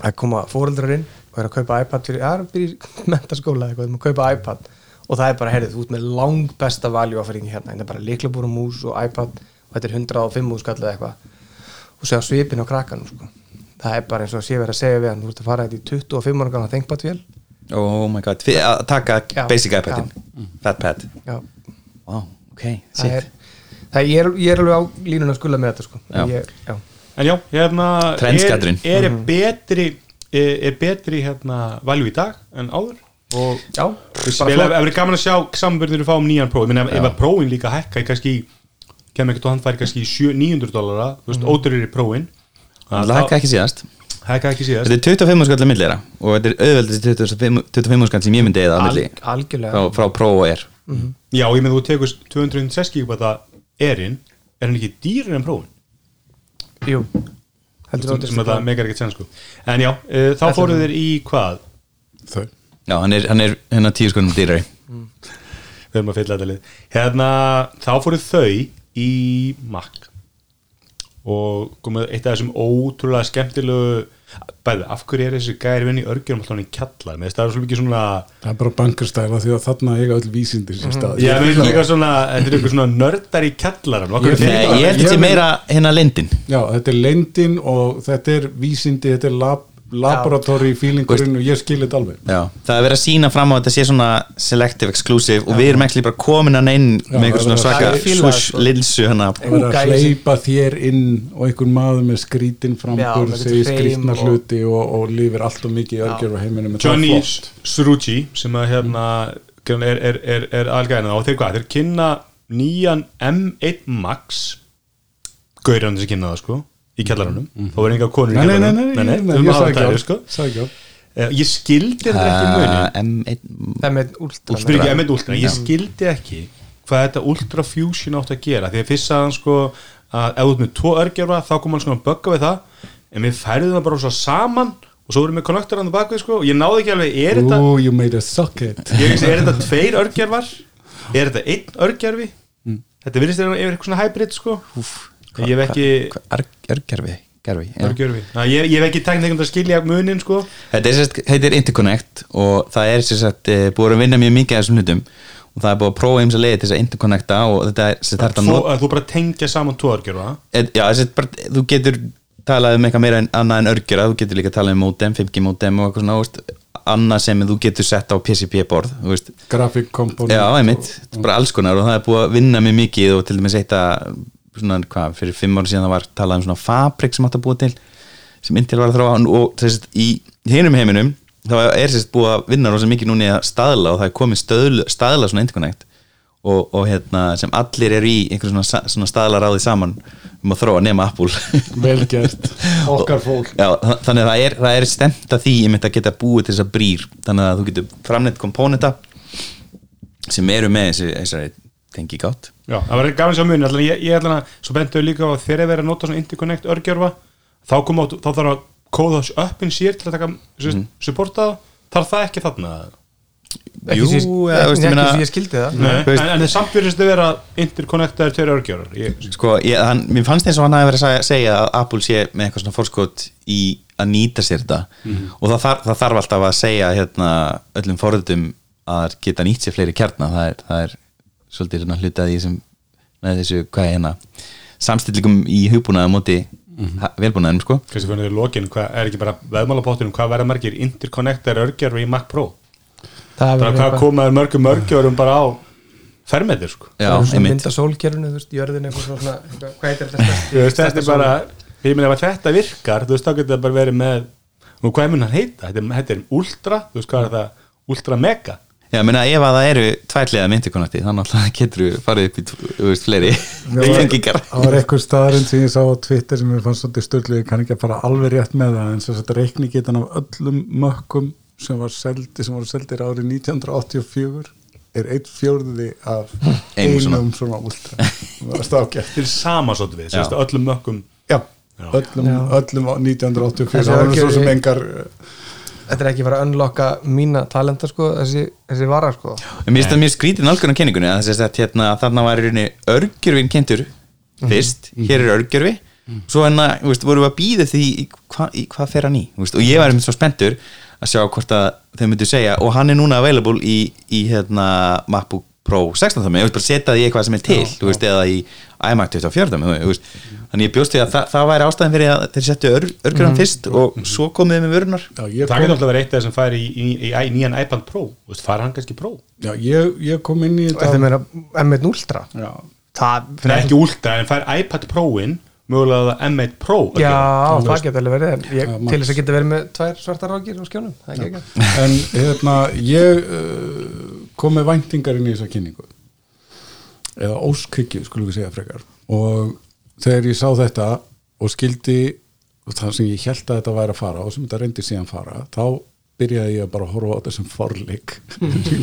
að koma fóreldrar inn og er að kaupa iPad fyrir, já, byrjir [LAUGHS] mentaskóla eitthvað, þeim að kaupa iPad og það er bara, heyrðið, út með lang besta value offering hérna, þetta er bara liklabúra mús og iPad og þetta er 105 skall eða eitthvað og segja svipin á krakkanum sko. það er bara eins og að sé verið að segja við hann þú ert að fara þetta í 25 ára gamla þengpadvél Oh my god, að taka Já, basic iPad-in Fat pad já, Wow, ok, það sick er það er, ég, er, ég er alveg á línuna að skula með þetta sko. Já. ég, já. en já, hérna er, Trendskadrinn. er betri er, er betri hérna valjú í dag en áður. Og já, það er gaman að sjá samanbyrður að fá um nýjan próf, ég meina ef, ef að prófin líka hækka í kannski, kemur ekkert og hann færi kannski í sjö- 900 dólara, þú veist, ódurur í prófin Það hækka ekki síðast. Hækka ekki síðast. Þetta er 25 skall að millera og þetta er auðveldið 25, 25 skall sem ég myndi eða að milli. Frá, frá Pro og R já, ég meina þú tekur 206 gigabata erinn, er hann ekki dýrir en prófin jú, það megar ekkert senn sko. En já, uh, þá fóruð þeir í hvað? Þau. Já, hann er, hann er hérna 10 skallum dýrari. Við erum að fylla þetta lið. Hérna, þá fóruð þau í Mac og komið eitt af þessum ótrúlega skemmtilegu bæði, af hverju er þessi gæri vinni í örgjurum alltaf hann í kjallar, með það er svo mikið svona það er bara bankarstæla því að þarna eiga öll vísindir sér stað. Já, þetta er eitthvað svona nördar í kjallarann Ég- Nei, ég held þetta meira hérna lindin. Já, þetta er lendin og þetta er vísindi, þetta er lab, laboratóri feelingurinn og ég skil þetta alveg. Já, það er verið að sína fram á að þetta sé svona selective exclusive og við erum ekki bara komin hann inn með eitthvað svona svaka að swoosh sko. linsu hérna er að hleypa þér inn og einhvern maður með skrítin með segir skrítna og- hluti og, og lifir allt og mikið örgjör á heiminum. Johnny flott. Surucci sem að hérna er, er, er, er aðalgæðina og þeir hvað, þeir kynna nýjan M1 Max. Gaurinn þessi kynna það sko í kjallaranum, þá er enga konur í Nei, nei, nei, kjallaranum nei, nei, við nei, ég sagði ekki þetta á sko. ekki á Eh, ég skildi þetta ekki Uh, munin M1 það er með últra Spyrir ekki, M1 Ultra, ég skildi ekki hvað þetta Ultra Fusion átt að gera. Því að fyrst sagði hann sko að ef þú ert með tvo örgjörfa þá kom hann svona að bugga við það. En við færðum það bara svo saman og svo erum við konnektor hann bakvið sko. Og ég náði ekki alveg, er þetta Ooh, you made a socket. Ég veist, er þetta tveir örgjörfar er þetta einn örgjörfi þetta virðist vera yfir eitthvað svona hybrid sko ég hef ekki Örgerfi Gerfi, já. örgjörfi, Ná, ég, ég hef ekki tæknir einhvern að skilja munin sko. Þetta er sérst, heitir Interconnect og það er sérst uh, búið að vinna mjög mikið af þessum hlutum og það er búið að prófa eins að leiði til þess að interconnecta og þetta er sérst hægt að þú, nota að þú bara tengja saman tvo örgjörfa Já, sérst bara, þú getur talað um eitthvað meira en annað en örgjura þú getur líka talað um modem, 5G modem og eitthvað svona, annað sem þú getur sett á PCB borð, component Já, einmitt, bara alls konar og það er búið að vinna mjög mikið og til dæmis eitt að svona, hvað, fyrir fimm ára síðan það var talað um svona fabrik sem átt að búa til sem Intel var að þróa. Og þess í hinum heiminum þá er sérst búið að vinna rosa mikið núna í að staðla og það er komið stöðla, staðla svona interconnect og, og hérna sem allir eru í einhverjum svona, svona staðla ráði saman um að þróa nema Apple. [LAUGHS] Vel gert, okkar fólk. Já, þa- þannig að það er, það er stemt að því ég myndi að geta búið til þess að brýr. Þannig að þú getur framnett komponenta sem eru með þessi, tengi gátt. Já, það var gaman sem muni, ég, ég ætla að svo bentu líka á að þegar er verið að nota svona interconnect örgjörfa, þá kom á, þá þarf að kóða þessu uppin sér til að taka mm. supporta það, þarf það ekki þarna? Ekki Jú, sem ég, eða, ekki, veist, ég ekki sem ég skildi það. Nei, veist- en, en þið virðist þið vera interconnectaður tveir örgjörfar sko, ég, hann, mér fannst eins og hann hafi verið að segja- að Apple sé með eitthvað svona fórskot í að nýta sér þetta. Og það, þarf, það þarf alltaf að segja hérna, öllum forðum að geta nýtt sér fleiri kjarnar það er, það er svolítið svona hluti að því sem með þessu, hvað er hérna samstillingum í hugbúnaða móti mm velbúnaðum, sko. Kannski fyrir því lokin, hvað er ekki bara veðmálapottunum, hvað verða margir interconnectaður örgjörfi í Mac Pro? Það bara verður hvað komaður mörgum mörgjörum bara á fermetir sko? Já, það er svona mynda sólkerfinu, þú veist, jörðin eitthvað svona, hvað heitir þetta? Stærsti- Þú veist, þetta er bara, ég meina ef þetta virkar, þú veist, þá getur það bara verið með og hvað mun hann heita? Þetta er, þetta er ultra, þú veist, hvað er það? Ultra mega Já, minna, ef að það eru tværlega myndikonakti þannig að getur þú farið upp í veist, fleiri tengingar. það var eitthvað staðarinn sem ég sá á Twitter sem ég fannst svolítið störlu, ég kann ekki að fara alveg rétt með það en þess að reikni getan af öllum mökkum sem var seldi sem voru seldir árið 1984 er eitt fjórði af [LAUGHS] Einum svona. svona, últra. Það var Þetta er sama svolítið við, öllum mökkum. Já, öllum, öllum á 1984 Þessi það var nú svo sem engar þetta er ekki bara að unlocka mína talenta sko, þessi, þessi vara sko. Mér finnst það mjög skrítið nálgun á kenningunni þess að hérna, þarna var í rauninni örgjörfin kentur fyrst, hér er örgjörfi svo hérna, þú veist, vorum við að býða því í, hva, í hvað fer hann í, veist, og ég var einmitt svo spenntur að sjá hvort að þau myndu segja og hann er núna available í, í hérna, MacBook Pro 16 þannig, ég veist bara setja því eitthvað sem er til þú veist, eða í iMac 24 þú veist, þannig ég bjóst því að það, það væri ástæðan fyrir að þeir settu ör, örgjörfan fyrst og svo komið þið með vörunar já, ég, Það kom, getur alltaf verið eitt af þessum færi í, í, í, í nýjan iPad Pro, þú veist, fara hann kannski Pro? Já, ég, ég kom inn í og þetta þetta meira M1 Ultra? Já, það, Fyrir ekki ultra, en fær iPad Pro-in mögulega það M1 Pro að já, gera. það geta alveg verið en ég, til þess að geta verið með tvær svartar rákir á skjónum, það er en hérna ég uh, kom með væntingar inn í þessa kynningu. Eða óskhyggju skulum við segja frekar. Og þegar ég sá þetta og skildi það sem ég held að þetta væri að fara og sem þetta reyndi síðan fara þá byrjaði ég að bara horfa á þetta sem forleik.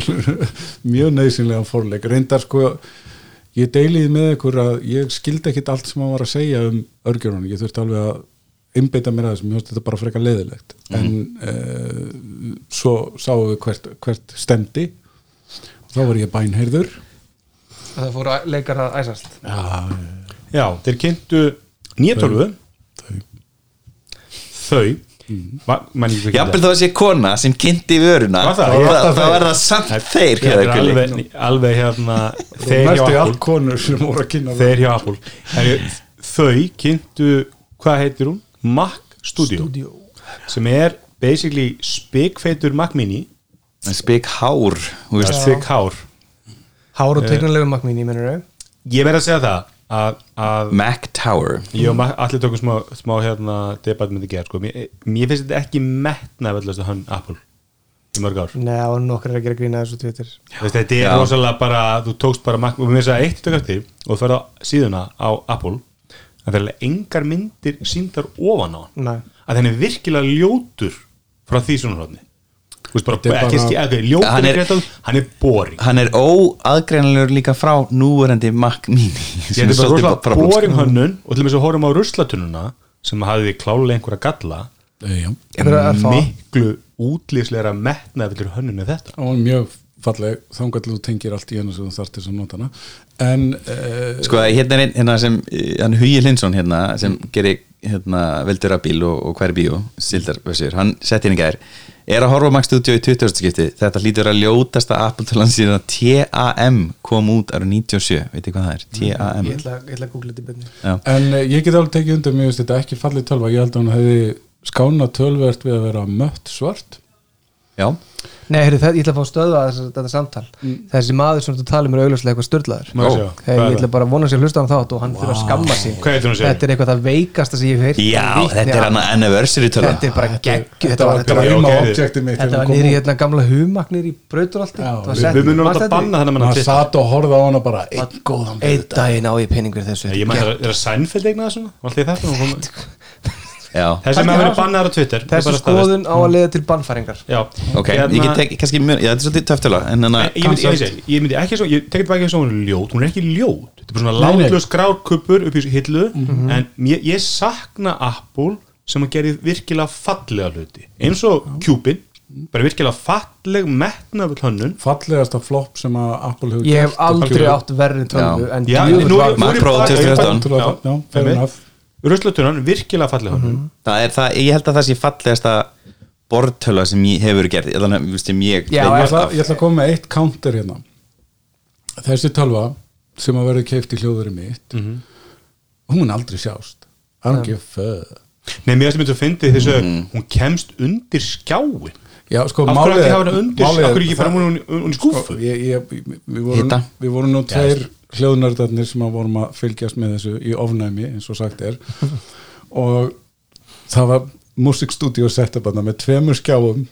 [LAUGHS] Mjög nöðsynlega forleik. Reyndar sko ég deiliði með ykkur að ég skildi ekkit allt sem hann var að segja um örgjörunum, ég þurfti alveg að einbeita mér að þessum, ég finnst þetta bara frekar leiðilegt. En uh, svo sáum við hvert, hvert stemdi og þá var ég bænheyrður. Það fóru að leikar að æsast. Já, Já, þeir kynntu nýjartölvu þau þau. Ma- man ég Jafnvel þá að sé kona sem kynnti vöruna þá var það. samt þeir er alveg, alveg hérna þeir hjá Næstu Apple. allt konur sem voru að kynna þeir hjá Apple. Heru, þau kynntu, hvað heitir hún? Mac Studio, sem er basically spikfeitur Mac Mini. Spik hár þú veist. spik hár. Og tegnulegu makmín, ég mennur ég verð að segja það. að, að Mac Tower. Ég og Ma- allir tókum smá, smá hérna debatt með þetta gerð sko. mér, mér finnst þetta ekki metna völdast að hann Apple í mörg ár. Nei, var nokkur að gera grína þessu Twitter. Þetta er rosalega bara þú tókst bara Mac og mér finnst það eitt tök eftir og þú ferð á síðuna á Apple það er engar myndir síndar ofan á hann. Nei. að hann er virkilega ljótur frá því svona hróðni ekki, bara- ekki, ljótur Hann er- hann boring. hann er óaðgreinlegur líka frá núverandi Mac Mini [LAUGHS] sem þetta er bara boring hönnun og til og með svo horfum á ruslatununa sem hafði klálega einhverja galla. Einhverja örfáa. miklu útlýslegra metnaðvillir hönnun en þetta. Það var mjög falleg. Þangar til þú tengir allt í hennu sem þú þarft þess að nota hana. En uh, sko hérna er einn hérna sem eh, hann Hugi Linsson hérna sem gerir hérna veldur að bíl og, og hver bíó sildarvössur, hann sett hérna gær er að horfa á Mac Studio í 20. skipti þetta hlýtur að ljótasta Apple talan síðan að TAM kom út ára 97 veit þið hvað það er? TAM Ég ætla, ég ætla að googla þetta í byrni Já. en uh, ég get alveg tekið undir mér finnst þetta ekki fallið tölva, ég held að hún hefði skána tölvert við að vera mött svart Já. Nei, heyrðu, það, ég ætla að fá að stöða þetta samtal. Þessi maður sem þú um er augljóslega eitthvað störlaður ég ætla bara að vona sér að hlusta á hann þátt og hann fyrir að skamma sig. Að? Þetta er eitthvað það veikasta sem ég hef heyrt Já, Nýtt, þetta er hann anniversary tölu Þetta er bara gegg þetta Þetta var, var var, þetta var nýri hérna gamla humaknir í Já, við munum alltaf banna að mann maður satt og horfði á hana bara einn góðan Einn daginn á ég pening fyrir þessu ég maður er að það svona? Alltaf í [LAUGHS] þessi maður verið bannaðar á Twitter. Þessi Það er bara staðfest. skoðun á að leiða til bannfæringar. Já. Ok, Hérna- ég get tek, kannski þetta er svolítið þannig Nei, ég myndi, ég, ég ekki svo, ég tekit bara ekki svo hún er ljót, hún er ekki ljót. Þetta er bara svona látlaus grárkuppur upp í hillu en ég, ég sakna Apple sem að gera virkilega fallega hluti. Eins og Cupid bara virkilega falleg metnafull hönnun. Fallegasta flopp sem að Apple hefur Ég hef gert. aldrei átt verri tölvu Já. En nú- var- Pro bara- 2014. Já, já, fair ruslatunan, virkilega falleg hönnun það er það, ég held að það sé fallegasta bortöla sem ég hefur sem ég ég, ég ætla að koma með eitt counter hérna. Þessi tölva sem að verður keift í hljóðurinn mitt hún mun aldrei sjást. I don't give a fuck. Nei, mér finnst þetta að fyndi þess að hún kemst undir skjáin Já, sko, málið ekki er- hafa hana undir hverju ekki það- hún hún í skúfu ég, ég, við, vorum, Hita. við vorum nú tveir hljóðnördarnir sem að vorum að fylgjast með þessu í ofnæmi eins og sagt er. [LAUGHS] Og það var musikstúdíu setup þarna með tveimur skjáum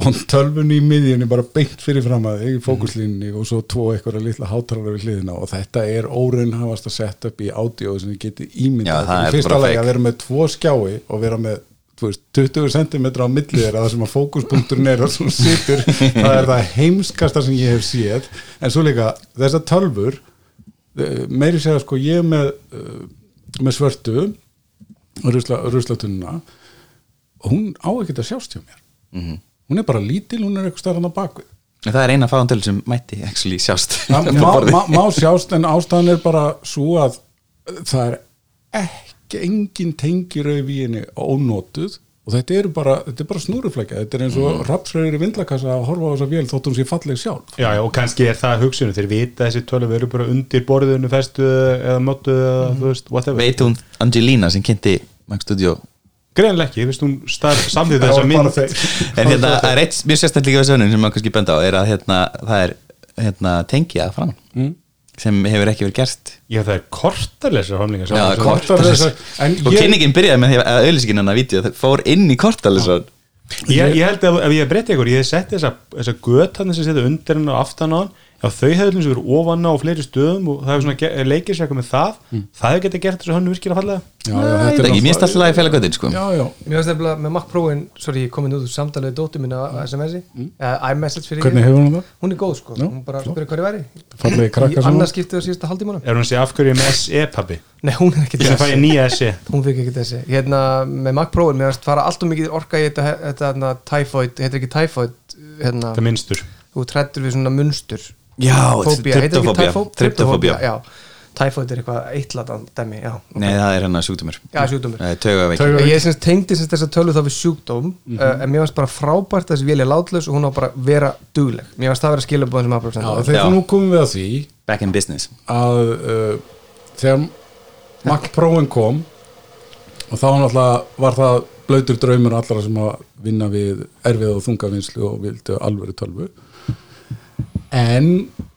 og tölvunni í miðjunni bara beint fyrir fram að þig í fókuslínni og svo tvo eitthvað litla hátalara við hliðina. Og þetta er óraunhafast að setja upp í ádió sem þið geti Já, ímyndað það er fyrsta fake. að vera með tvo skjái og vera með veist, 20 cm á milli þeirra það sem að fókuspunkturinn er og svo situr það er það heimskasta sem ég hef séð. En svo líka þessar tölfur eh, meiri segja sko ég er með eh, með svörtu rusla, ruslatununa og hún á ekkert að sjást hjá mér. Mhm. hún er bara lítil, hún er eitthvað stærðan á bakvið. Það er eina fáantölu sem mætti actually sjást. Má, má, má sjást en ástæðan er bara svo að það er ekki engin tengirauð í henni ónótuð og þetta eru bara, þetta er bara snúruflækja þetta er eins og mm. rapsröður í vindlakassa að horfa á þessa vél þótt hún sé falleg sjálf. Já, já, og kannski er það hugsunum, þeir vita að þessi tölvu eru bara undir borðinu festu eða mótu eða þú veist, whatever. Veit hún Angelina sem kynnti Mac Studio? Greinlega ekki, veist hún þessa [LAUGHS] var bara mynd. En hérna, það er eitt mjög sérstætt líka við sönnum sem maður kannski benda á er að hérna, það er hérna, tengja fram. Mm. Sem hefur ekki verið gert. Já, það er kortarlesar homlingar Já, sem- kort- Kortar en og ég, kynningin byrjaði með því að hennar vídeo það fór inn í kortalisar ég, ég held að ef ég breytti ykkur, ég hef sett þessa, þessa göt hann sem setja undir hann og aftan á hann Já, þau hefðu eins og verið ofan á fleiri stöðum og það hefur svona leikir sér eitthvað með það það hefur getið gert þessu hannu virkilega fallega. Já, já, þetta er Mér finnst alltaf að fæla göttin sko. Já, já, Mér finnst nefnilega með Mac Pro-in, sorry, ég komin út úr samtalið dóttu minna á SMS-i, uh, iMessage fyrir hvernig hefur hún það? Hún er góð sko, Já, hún bara spyrir hverju væri. Í krakkar svona. annars skiptið á síðasta haldímanum Er hún að segja af hverju ég er með SE pabbi? Nei, hún er ekki ég nýja SE [LAUGHS] Hún fikk ekki þessi Hérna, með Mac Pro-in, mér finnst fara allt og mikið orka í þetta, þetta hérna, typhoid, Já, typhoid er eitthvað eittlatan dæmi, já Nei, það er hennar sjúkdómur. Já, sjúkdómur. Það er taugaveiki. Tauga- Ég tengdi sagt þessa tölu þá við sjúkdóm Mhm. uh, en mér finnst bara frábært að þessi vél er látlaus og hún á bara að vera dugleg. Mér finnst það að vera skilabóðin sem Já, afbröðsend þegar nú komum við að því Back in business. að uh, þegar Mac Pro-in kom og þá náttúrulega var það blöytur draumur allra sem að vinna við erfið og þungavinnslu og vildu alvöru tölvu en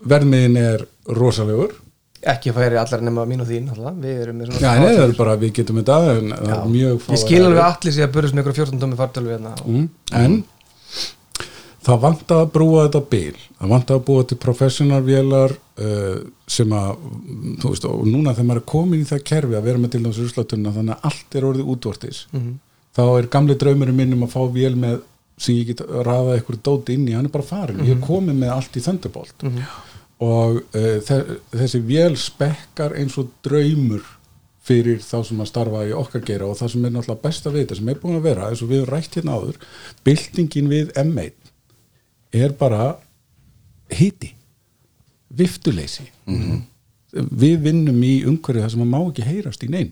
verðmiðin er rosalegur. Ekki færi allar nema mín og þín alltaf. við erum með Já, svona það er bara, við getum þetta ég skil alveg allir sig að börjast með ykkur 14 tómi fartölu hérna. mm, en það vant að brúa þetta bil. Það vant að búa til professionalvélar uh, sem að þú veist, og núna þegar maður er komin í það kerfi að vera með til þessu ruslatunna þannig að allt er orðið útvortis þá er gamli draumurinn minn um að fá vél með sem ég get raða eitthvað dóti inn í hann er bara farin, ég er komin með allt í Thunderbolt. Og uh, þe þessi vél spekkar eins og draumur fyrir þá sem að starfa í okkar geira og það sem er náttúrulega besta við þetta sem er búin að vera, eins og við höfum rætt hérna áður byltingin við M1 er bara hiti viftuleysi. Við vinnum í umhverju það sem að má ekki heyrast í neinn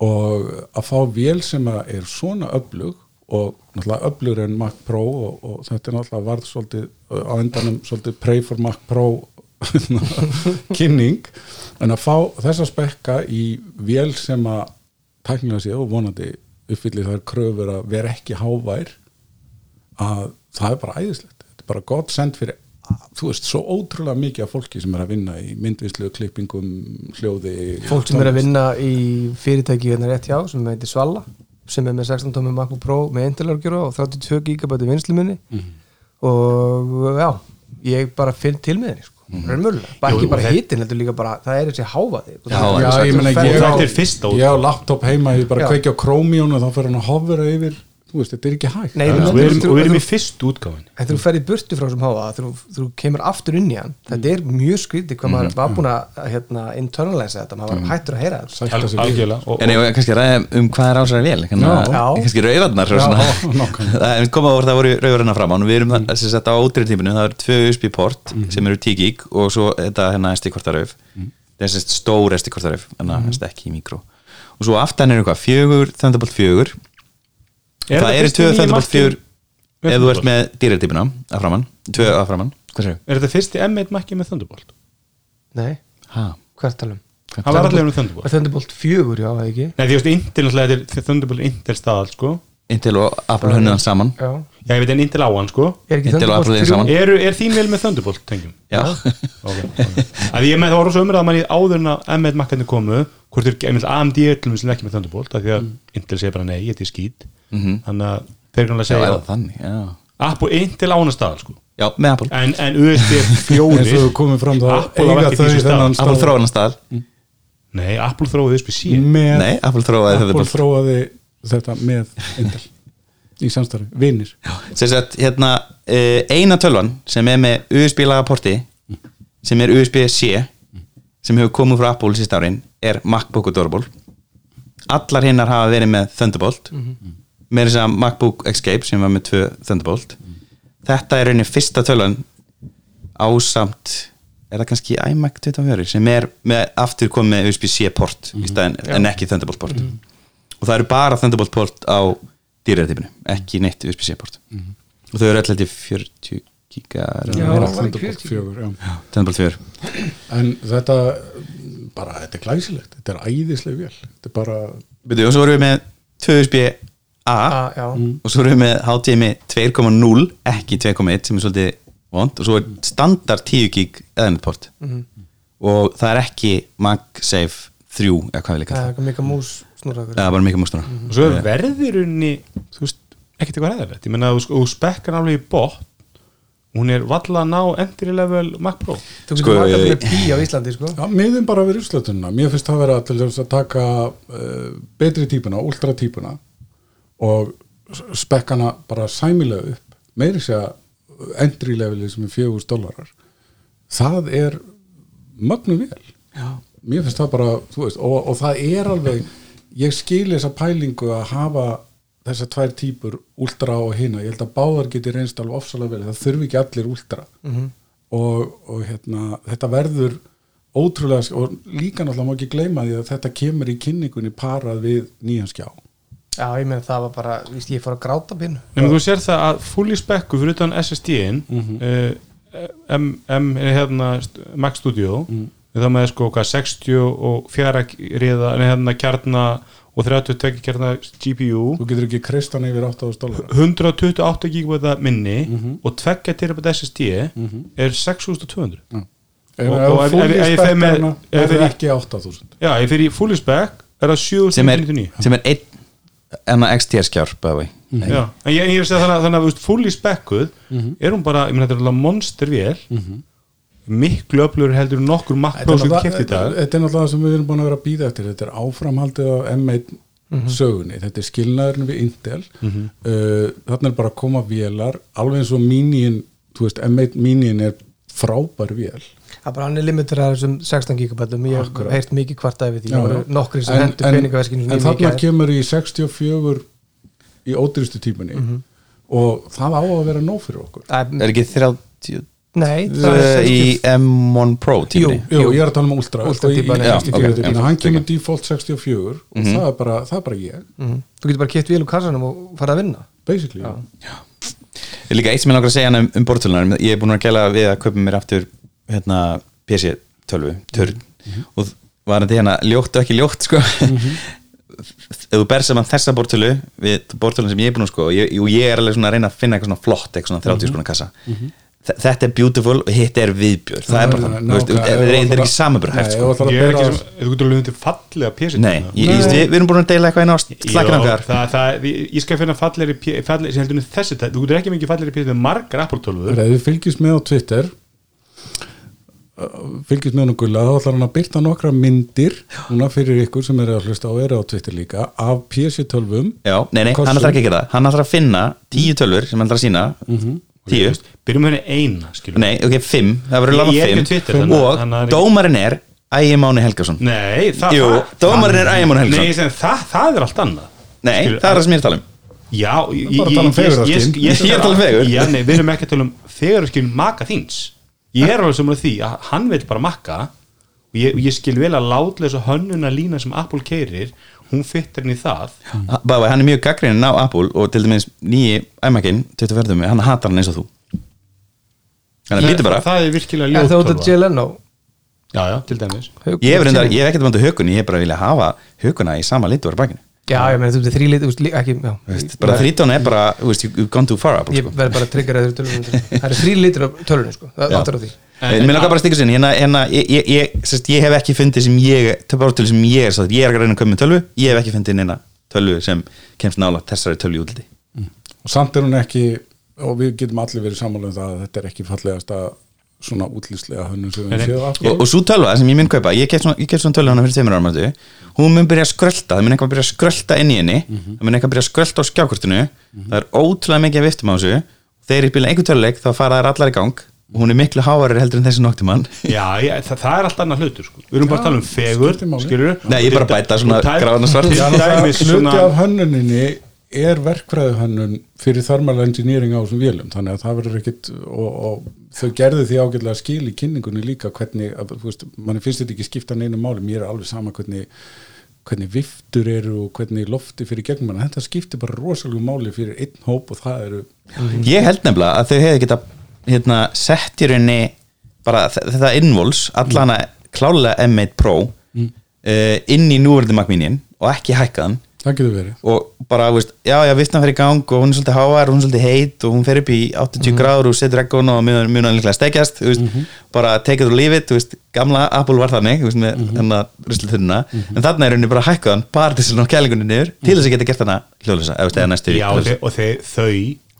og að fá vél sem að er svona öflug og náttúrulega öflugur en Mac Pro og, og þetta er náttúrulega varð svolítið á endanum svolítið pray for Mac Pro [LAUGHS] kynning. En að fá þessa spekka í vél sem að tæknilega sé og vonandi uppfyllir þær kröfur að vera ekki hávær að það er bara æðislegt. Þetta er bara gott send fyrir þú veist, svo ótrúlega mikið af fólki sem er að vinna í myndvislu, klippingum, hljóði fólk sem er að vinna í fyrirtæki hérna rétt hjá sem heitir Svala sem er með 16 tómi MacBook Pro með Intel-argjöru og 32 GB vinsluminni og já ég bara finn til með henni sko. raunmjölulega, bara ekki bara hitin heldur líka bara, það er þessi hávaði. Já, Já, ég meina, Og ég á, ég á laptop heima, ég bara Já. kveiki á Chromium og þá fyrir hann að hofra yfir þú veist, þetta er ekki hægt. Nei, er og við erum, og við erum í fyrstu útgáfin En þegar þú ferð í burtu frá þessum háa þegar þú- kemur aftur inn í hann þetta er mjög skrítið hvað maður var búin að hérna, internalisa þetta, maður var hættur að heyra þetta. En ég var kannski að ræða um hvað er ásæra vel Já. Já. Kannski rauðarnar svona. [LAUGHS] nákvæmlega. Það er komað voru það voru rauðarnar framann og við erum mm. sem sagt á ótrið tíminu. Það eru tvö USB-port sem eru 10 gig og svo þetta hérna SD-kortaröf það er stór SD-kortaröf en það er ekki í mikró og svo aftan er eitthvað fjögur, Thunderbolt fjögur Er það eru fyrsti tvö nýi Thunderbolt Mac-inn fjögur með ef þú ert Thunderbolt? með dýrartípuna að framann, tvö að framann er þetta fyrsti M1 makki með Thunderbolt? Nei, Ha, hvert talum? hann var allir um Thunderbolt. Thunderbolt 4, já, eða ekki? Nei, því að Intel náttúrulega þetta er Thunderbolt Intel staðal sko. Intel og Apple hönnuðan saman. Já, Já, ég veit en Intel á hann sko. Er ekki Intel og Thunderbolt Apple er 3? saman. Er, er þín vel með Thunderbolt tengjum? Já, Ok, ok Að ég með það var rosa umræða manni áður en að M1 makkarnir komu hvort er einmitt AMD öllum sem er ekki með Thunderbolt af því að Intel segir bara nei, þetta er skýt þannig að þeir kannski já, segja þannig Já, Apple Intel ánastað sko. Já með Apple. En, en USB eins 4 og við komum fram þá eiga þau því sem þennan Apple stað. þróanastall Nei, Apple þróði USB C. Með Nei, Apple þróaði Apple þróaði þetta með Intel í samstarfi, vinnir sem sagt, hérna uh, eina tölvan sem er með USB laga porti sem er USB-C sem hefur komið frá Apple síst árin er MacBook Adorable allar hinnar hafa verið með Thunderbolt. Með þess að MacBook Escape sem var með tvö Thunderbolt. Þetta er rauninni fyrsta tölvan ásamt er það kannski iMac 24 sem er með, aftur komið USB-C port í staðin, en ekki Thunderbolt port. Og það eru bara Thunderbolt port á dýræðtypinu, ekki neitt USB-C port. Og þau eru held ég 40 gigar Já, Meira var ekki Thunderbolt 40. 4, já. Thunderbolt 4 en þetta bara, þetta er glæsilegt þetta er æðisleg vel þetta er bara, Byrju, og svo erum við með 2 USB-A Ah, já. og svo erum við með HDMI 2.0 ekki 2.1 sem er svolítið vond og svo er standard 10 gig eðanetport og það er ekki MagSafe 3 eða hvað við líka það er það. er bara mikið mústur og svo er verðirunni þú veist, ekkert eitthvað ræðilegt ég menna að þú spekkar alveg í bot hún er valla að ná entry level Mac Pro. Þú Sko, getur margað ég- með pí á Íslandi sko. já, miðum bara við úrslutunna mér finnst það vera til þess að taka uh, betri típuna, ultra típuna og spekkana bara sæmilega upp. Meiri sé að entry leveli sem er 4000 dólarar það er mögnu vel. Já. mér finnst það bara, þú veist og, og það er alveg, ég skil þessa pælingu að hafa þessar tvær típur, ultra og hina ég held að báðar geti reynst alveg ofsalega vel það þurfi ekki allir ultra. Og, og hérna, þetta verður ótrúlega, og líka náttúrulega má ekki gleyma því að þetta kemur í kynningunni parað við nýjan skjá. Já, ég meina það var bara, víst, ég fór að gráta pínu en þú sér það að fully spekku fyrir utan SSD-in uh, M, M er hérna Mac Studio það með sko hvað 64 riða, nei hérna kjarna og 32 kjarna GPU þú getur ekki kristan yfir 8000 dólar 128 GB minni og 2 SSD er 6200 ef Og- og, og ef- fulli ef- ef ég fer með- spekkarna ef er það í- ekki 8000 já, ég fyrir í fully spec er það sem er, 799 sem er einn enna XTR skjár bæði Já, en ég, ég er að segja þannig að, fully spekkuð er hún bara, ég meina þetta er alveg monster vel miklu öflur heldur en nokkur er sem kæft í dag. þetta er náttúrulega það sem við erum búin að vera að býða eftir. Þetta er áframhaldið á M1 sögunni, þetta er skilnaðurinn við Intel. Uh, þarna er bara að koma vélar, alveg eins og Minion, þú veist, M1 Minion er frábær vél. Það er bara hann er limitur að þessum 16 gigabætum. Ég hef heyrt mikið kvartaði við því. Já, það já. nokkri sem En- hendur en- peningaveskinu en þarna kemur í 64 í ódýrstu típunni og það á að vera nóg fyrir okkur. Er ekki 30 nei, í 60 M1 Pro tímni Jú, ég er að tala um Ultra, Ultra sko, í- típan í 64 64, típunni. já, hann ok. kemur default 64 og það, er bara, það er bara ég. Mhm. þú getur bara kipt vél úr kassanum og fara að vinna. Basically, Ég er líka eitt sem ég langar að segja hana um, um bortölunar ég er búin að gæla við að kaupa mér aftur hérna, PC 12 törn og var þetta hérna ljótt og ekki ljótt sko. [LAUGHS] Ef þú ber saman þessa bortölu við bortölun sem ég er búin að sko og ég, og ég er alveg svona að reyna að finna eitthvað svona flott eitthvað svona 30 skona kassa. Þe- þetta er beautiful og hitt er viðbjör. Það er bara þannig, þú veist, Nákvæmlega, það er er ekki Nei, sko. ég er ekki sem, þú getur alveg undir fallega PC Nei, ég, ég, við, við erum búin að deila eitthvað okkar það, það, ég, ég skal finna fallegri P- fallegri, sem heldur en þessi, þú getur ekki mikið fallegri PC með margar Apple 12 Ef þið fylgist með á Twitter fylgist með hann og gulla þá ætlar hann að byrta nokkra myndir núna fyrir ykkur sem eru að hlusta og eru á Twitter líka af PC12 Já, nei, nei, Kossum. hann ætlar ekki að gera það. Hann ætlar að finna tíu tölfur sem hann ætlar að sína Tíu. Byrjum henni eina skilur. Nei, ok, fimm, það verður Ég- ég er fimm. Twitter, Og þannig dómarinn er Ægi Máni Helgason. Nei, það, Jú, það, dómarinn er Ægi Máni Helgason. nei, ég segi, það, það er allt annað. Nei, Skilur, það er það sem ég er að tala um. Já, ég, um fegurðarskyn. ég, [LAUGHS] Ég er að tala um fegurð. Já, nei, við erum ekki að tala um fegurðarskyn maka þíns. Ég er alveg sem að því að hann vil bara makka og ég, ég skil vel að látlega hönnuna lína sem Apple keirir hún fyttir henni í það. Bæði, hann er mjög gaggrinin á Apple og til dæmis nýji æmakinn, 24. hann hatar hann eins og þú. Þannig að líti bara. Það er virkilega en ljótt þú ert að Jay Leno. Já, já, til dæmis. Ég hef reyndar, ég hef ekkert vandu hökun, ég hef bara vilja hafa hökuna í sama litu á bakinu. Já, ég meina þú veist, þrý lit, þú veist, lí- ekki, bara 13 er bara, þú veist, you've gone too far Apple, ég sko. verð bara að tryggja það það eru þrý litur á tölunni, sko, það áttur á því mér langar bara að stikka sinni, hérna, hérna ég, ég, ég, sérst, ég hef ekki fundið sem ég töfbártölu sem ég er, satt, ég er að reyna að koma með tölvu. Ég hef ekki fundið neina tölvu sem kemst nála þessari tölvu í útliti. Og samt er hún ekki og við getum allir verið sammála um það að þetta er ekki fallegasta svona útlýslega hönnun sem við séum og, og svo tölva sem ég mun kaupa, ég keft svona, svona tölvu hana fyrir tveimur árum mætu, hún mun byrja að skrölda það mun eitthvað byrja að skrölda inn í henni. Það mun eitthvað byrja að skrölda á skjákortinu. Það er ótrúlega mikið að viftum á þessu. Þegar ég byrja einhver töluleik þá fara þær allar í gang hún er miklu hávarir heldur en þessi noktimann Já, ég, það, það er allt annað hlutur sko. Við erum bara að tala um fegur skilur Nei, ég bara bæta svona gráðan og svart. Já, hluti af hönnuninni er verkfræðu hönnun fyrir thermal engineering á þessum vélum þannig að það verður ekkit og, og þau gerðu því ágætlega skil í kynningunni líka hvernig, að, þú veist, manni finnst þetta ekki skipta neinu máli, mér er alveg sama hvernig hvernig viftur eru og hvernig lofti fyrir gegnum manna, þetta skiptir bara rosalega máli fyrir einn hóp og það eru ég held nefnilega að þau hefði geta hérna, sett í rauninni bara þetta invols, allana klálega M1 Pro uh, inn í núverandi Mac Minion og ekki hækkaðan það getur verið. Og bara, veist, já, já, viftan fyrir í gang og hún er svolítið hávar og hún er svolítið heit og hún fer upp í 80 gráður og setur ekkun og mjög líklega stekjast veist, bara take it or leave it þú veist, gamla Apple var þannig veist, með hennar ruslithunna en þarna er henni bara hækkaðan bara til þess að ná kælingunni niður til þess að geta gert hana hljóðlösa eða, eða næstu Já, og, þeir, og þeir,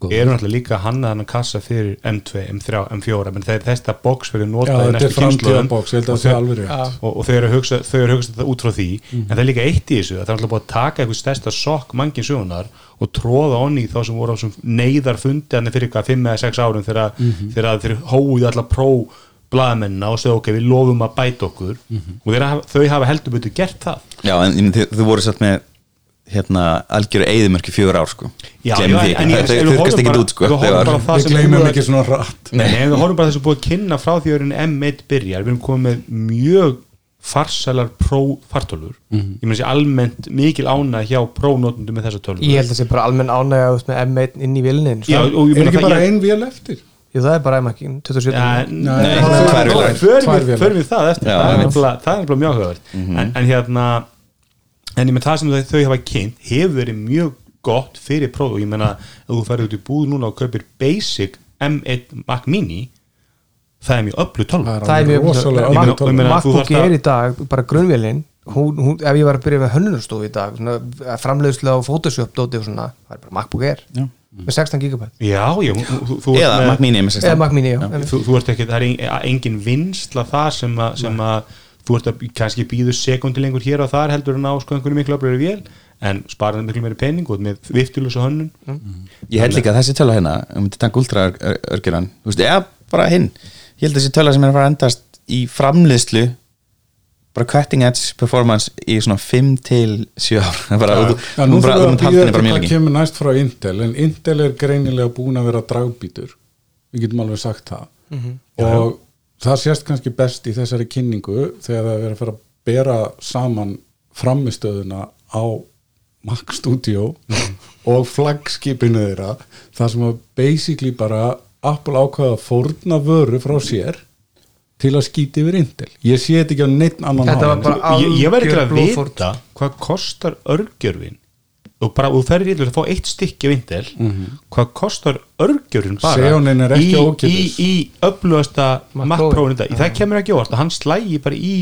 þau eru náttúrulega líka hannað hann að kassa fyrir M2, M3, M4 menn þeir þetta box verður notað í næstu að og og, og þau eru að hugsa, þetta út frá því en það er líka eitt í þessu að það er alltaf búið að taka eitthvað stærsta sokk mangin sögunar og tróða onni þá sem voru á neyðar fundi hann fyrir eitthvað 5 eða 6 árum þegar, þegar þeir hóið allar pró blaðamennina og segja ok, við lofum að bæta okkur. Og þeir, hafa- þau hafa heldur betur gert það. Já, en þau voru satt með hérna, algjöru eigðumörki fjögur ár sko. Já, já, því. en ekki, ég- þau horfum ekki út sko, við horfum bara það sem gleymum búið að- ekki svona rætt Nei, við horfum bara þessu búið að kynna frá því að erum M1 byrjar, við erum komið með mjög farsælar prófartölur. Ég meina þessi almennt mikil ána hjá prónotundum með þessa tölur. Ég held að það sé bara almenn ánægja þú veist, með M1 inn í vilnin er ekki bara ég- ein vél eftir? Jú, það er bara M1 27 Ja, Nei, er tvær vélar. förum við, það eftir. Það, er er mjög höfður en, en hérna en ég með það sem þau, þau hafa kynnt hefur verið mjög gott fyrir próf og ég meina ef þú ferði út í búð núna og kaupir basic M1 Mac Mini það er mjög öllu tölva það er mjög meina- þú MacBook að- er í dag bara grunnvélinn hún, hún, ef ég var að byrja með hönnunarstofu í dag svona, framleiðslu á Photoshop dóti og svona, það er bara MacBook Air. Já. með 16 GB já, já, þú, þú, eða með- Mac Mini með 16. eða Mac Mini, já, þú, þú ert ekki, það er en- engin vinsla það sem að, sem að þú ert að kannski býðu sekundi lengur hér og þar heldur en á sko einhverju miklu öflöru vél en sparaði miklu meiri pening og með viftulus og hönnun ég held líka að þessi tölu hérna um þetta tank ultra örgjuran þú veist, eða bara hinn ég held að þessi tölu sem er að fara að endast í framleiðslu bara cutting edge performance í svona 5 til 7 ár. Það [LAUGHS] er bara, munt að halda býða henni bara mjög lengi kemur næst frá Intel en Intel er greinilega búin að vera dragbítur. Við getum alveg sagt það. Og það sést kannski best í þessari kynningu þegar það er verið að fara að bera saman framistöðuna á Mac Studio og flaggskipinu þeirra það sem að basically bara Apple ákvaða að fórna vöru frá sér til að skýti yfir Intel. Ég sé þetta ekki á neitt annan bara ég, ég verði ekki að vita hvað kostar örgjörfin og bara, þú ferðir í að fá eitt stykki af Intel, hvað kostar örgjörfin bara er í, í, í öflugasta. Pro-in þetta, það kemur ekki óvart. Að hann slægi bara í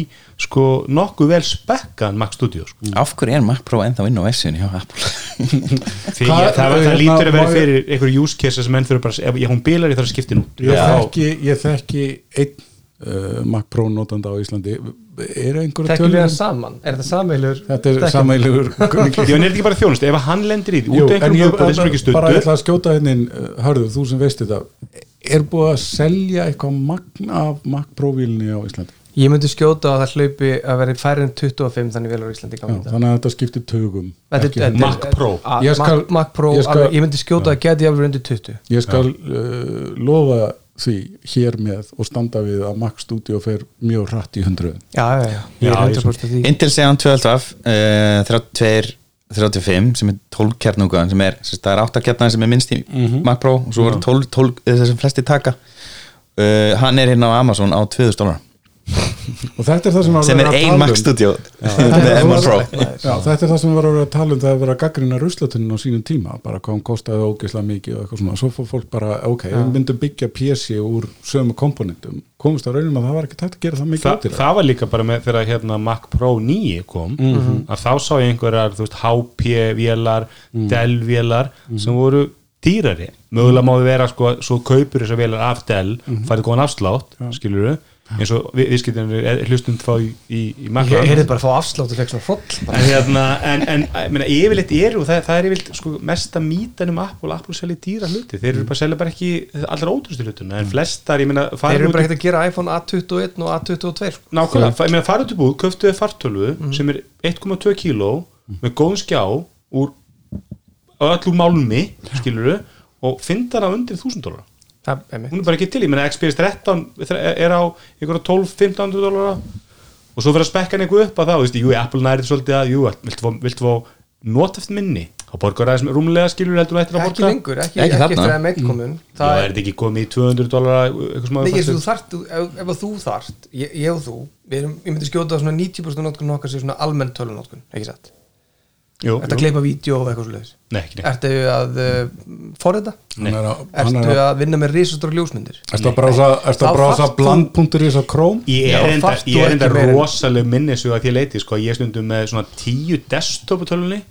sko nokkuð vel spekkan Mac Studio sko. af hverju er Mac Pro ennþá inn á S-un hjá Apple? [LAUGHS] Ég, það, það hérna, lítur að vera ég- fyrir einhverju use case sem menn þurfa bara, ef hún bilar í þar að skipti nú ég Já. þekki, ég þekki einn uh, Mac Pro notanda á Íslandi. Þekkjum við tölur saman? Er þetta samveilur? þetta er því hann [LAUGHS] er ekki bara þjónust, ef hann lendir í því út af en einhverjum ég uppáði sem ekki bara stundu ætla að skjóta hennin hörðu, þú sem veist þetta. Er búið að selja eitthvað magn af Mac Pro vílni á Íslandi? Ég myndi skjóta að það hlaupi að vera færri en 25 þannig vel á Íslandi Já, þannig að þetta skiptir tögum. Þetta er- ekki þetta er- Mac Pro. að- Ég skal- Mac- Mac Pro, ég skal- alveg- ég myndi skjóta að geti alveg undir 20 ég skal uh, lofa því hér með og standa við að Mac Studio fer mjög hratt í hundruð Já, já, já, ég Já, er ég 100% af því. Intel Xeon 12 uh, 32 35 sem er 12 kjarnungan sem er, það er 8 kjarnan sem er minnst í Mac Pro og svo voru 12, 12 þessar sem flesti taka. Uh, hann er hérna á Amazon á 2000 dólar og þetta er það sem var sem er verið að ein tala um. Mac Studio [LAUGHS] Þetta er M1 Pro rosalegt. Já, þetta er það sem var að vera að tala um það að vera að gaggrina ruslatunin á sínum tíma bara hvað hún kostaði ógeðslega mikið og eitthvað svona svo fór fólk bara, ok, við myndum byggja PC úr sömu komponentum komist á raunum að það var ekki tægt að gera það mikið Þa, ódýrara. það var líka bara með þegar hérna Mac Pro 9 kom Mhm. að þá sá ég einhverjar þú veist, HP-vélar, Mhm. Dell-vélar sem voru dýrari mögulega má þið vera sko, svo kaupur þessar vélar af Dell, Mhm. færið góðan afslátt skilur eins og við, viðskiptin hlustund fá í, í, í Mac Ég heyrði bara að fá afslátt og fekk svona hroll. En hérna, en, en ég meina, yfirleitt eru það, það er yfirleitt sko, mesta mítan um Apple, Apple selja dýra hluti. Þeir eru bara selja bara ekki allra ótrústu hlutuna en flestar, ég meina, Þeir eru bara ekkert að gera iPhone A21 og A22 sko. Nákvæmlega, fa- ég meina farið út í búð, köftuðu fartölu Mhm. sem er 1,2 kíló með góðum skjá úr öllum málmi, skiluru og finna hana undir 1000 dólar Það hún er bara ekki til, ég meina XPS 13 er á ykkur 12-1500 dólar og svo fyrir að spekka hann eitthvað upp að það, þú veist, jú, Apple nærið svolítið að jú, viltu fá, viltu fá noteft minni? Þá borgar það sem rúmlega skilur heldur að Ekki borga. lengur, ekki, Ekki ekki eftir að meitt komin Já, Það er þetta ekki komið í 200 dólar eitthvað smá Nei, ég, þú þart, þú- ef, ef að þú þart ég, ég og þú, við erum, ég myndi skjóta á svona 90% notkun okkar sem svona almenn tölunótkun ekki satt, Jú, ertu að jú. kleipa vídeo og eitthvað svo leiðis Nei, ekki neitt. Ertu að uh, forrita? Hann er að- hann ertu er að- að vinna með risastóra ljósmyndir? Ertu að brása, ertu Þá að brása þarft þú- bland.is á Chrome? Ég Já, er enda, þarft þú ég er ekki enda meira. en- rosaleg minnisug að því leiti sko, ég er stundum með svona tíu desktop tölunni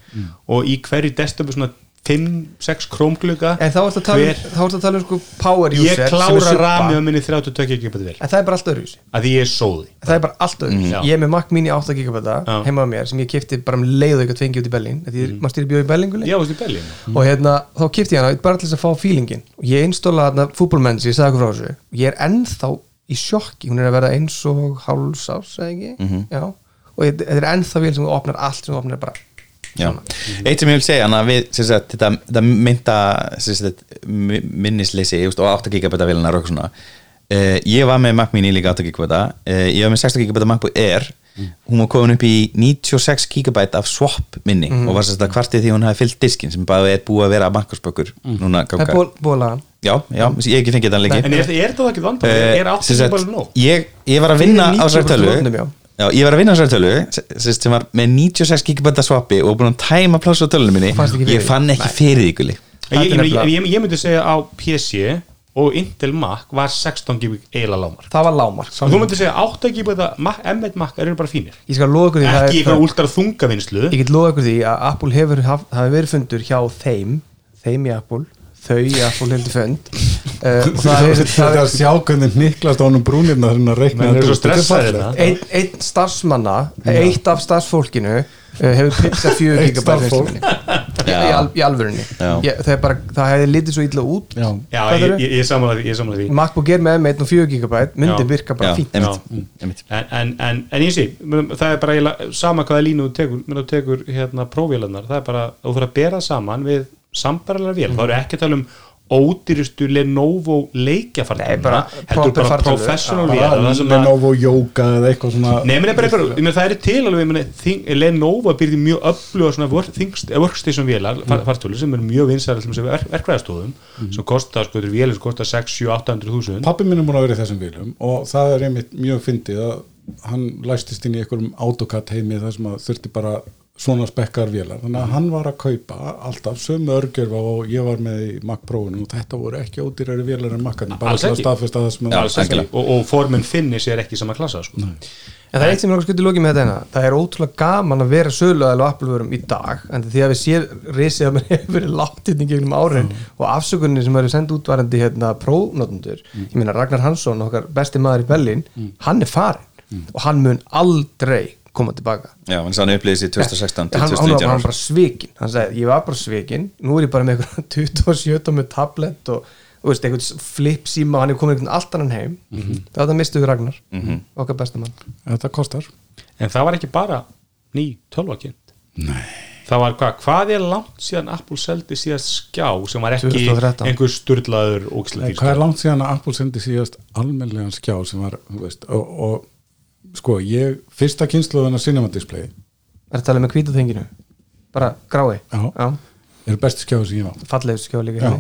og í hverju desktop er svona 5-6 krómgluga en þá ertu að tala, um, Hver- þá ertu að tala um sko power user ég klára rami á minni 32 GB vel en það er bara allt öðruvísi. Að því ég er sóði. Það er bara allt öðruvísi. Já. ég er með Mac Mini 8 GB Já. heima á mér sem ég kifti bara um leið og eitthvað tvengi út í Berlín. Því mm. maður stýri bjóð í í Berlín. Og hérna, þá kipti ég hana bara til þess að fá feelingin. Og ég instóla þarna fútbolmenn sem ég sagði okkur frá þessu. Og ég er ennþá í sjokki. Hún er að verða eins og háls ás eða ekki, Mhm. já. Og þetta er ennþá Eitt sem ég vil segja við, sagt, þetta, þetta mynda sagt, mi- minnisleysi just, og 8 GB vélunar og eitthvað svona. Uh, ég var með Mac Mini líka 8 GB uh, ég var með 16 GB MacBook Air. Hún var komin upp í 96 GB af swap minni og var að kvartið því hún hafi fyllt diskin sem bara er búið að vera bankarspökkur núna það er ganga ból- bólagan Já, já, ég hef ekki fengið þetta lengi. En er, er þetta ekki vandam? Eh, er 8 sem sagt, GB bara nóg? ég, ég var að vinna á þessari 90% tölu. lónum, já. Ég var að vinna á þessari tölu sem, var með 96 GB swappi og búin að tæma pláss á tölunum minni. Ég fann ekki fyrir því gulli. Ég, ég, ég, ég, myndi segja á PC og Intel Mac var 16 GB eiginlega lámar það var lámark og þú myndi segja 8 GB Mac, M1 Mac eru bara fínir. Ég skal loða ykkur því það ekki ykkur últra þungavinnslu ég get loða ykkur því að Apple hefur haf, hafi verið fundur hjá þeim þeim í Apple, þau í Apple heldur fund. Uh, og það er, er er að sjá hvernig niklast á honum brúnirna þannig að reikna þetta er einn ein starfsmanna eitt af starfsfólkinu uh, hefur pizzað fjögur gigabæt í, í, al, í alvörunni. Ég, það, er bara, það hefði litið svo illa út. Já. já, ég, ég, ég sammála því, ég sammála því. MacBook Air með M1 og 4 gigabæt myndi Já. virka bara Já, fínt. einmitt, Já. einmitt. en, en, en, en ég sé það er bara sama hvaða línu þú tekur menn þú tekur hérna prófélarnar það er bara, þú fyrir að bera saman við sambarilega vél, þá eru ekki að tala um ódýrustu Lenovo bara heldur bara professional Bara vél það sem að Lenovo Yoga eða eitthvað svona er bara eitthvað, það er til alveg, meina, þing, Lenovo byrði mjög öfluga svona work, things, workstation vélar, mm. fartölu sem eru mjög vinsæðar sem verk, verkvæðastofum sem kostar, sko, þetta eru vélir sem kostar 6, 7, 800 þúsund. Pappi minn er múin að vera í þessum bílum og það er einmitt mjög fyndið að hann læstist inn í einhverjum AutoCAD heimi þar sem að þurfti bara svona spekkar vélar. Þannig að hann var að kaupa alltaf sömu örgjörfa og ég var með í Mac Pro-inu og þetta voru ekki ódýrari vélar en Mac-arnir bara ekki. staðfesta það sem Já, að alls ekki, og, og formun finnis er ekki sama klassa sko. en það er eitt sem ég langar skutt í lóki með þetta hérna. það er ótrúlega gaman að vera söluæðal og Apple-vörum í dag en því að við séð risið að mér [LAUGHS] hefur verið látt hérna í gegnum árin og afsökunni sem eru sendið útvarandi hérna prófnotundur ég meina Ragnar Hansson, okkar besti maður í hann er farin og hann mun aldrei koma tilbaka. Já, hann sann upplýðis í 2016 til hann, hann, var, 2019 hann var bara svikin hann sagði, ég var bara svikin, nú er ég bara með einhverjum [LAUGHS] 27 með tablet og, og veist, einhvern flip síma, hann er komin einhvern allt annan heim. Mm -hmm. það mistu við Ragnar okkar besta mann. Þetta kostar. En það var ekki bara ný tölvakind Nei. það var hvað, hvað er langt síðan Apple seldi síðast skjá sem var ekki 2013. einhver sturlaður Nei, ógislega hvað er langt síðan að Apple sendi síðast almennlegan skjá sem var þú veist, og, og sko ég fyrsta kynsluðan að cinema display er það talað með hvítutenginu bara grái? Já. er bestu skjáðu sem ég á fallegust skjá líka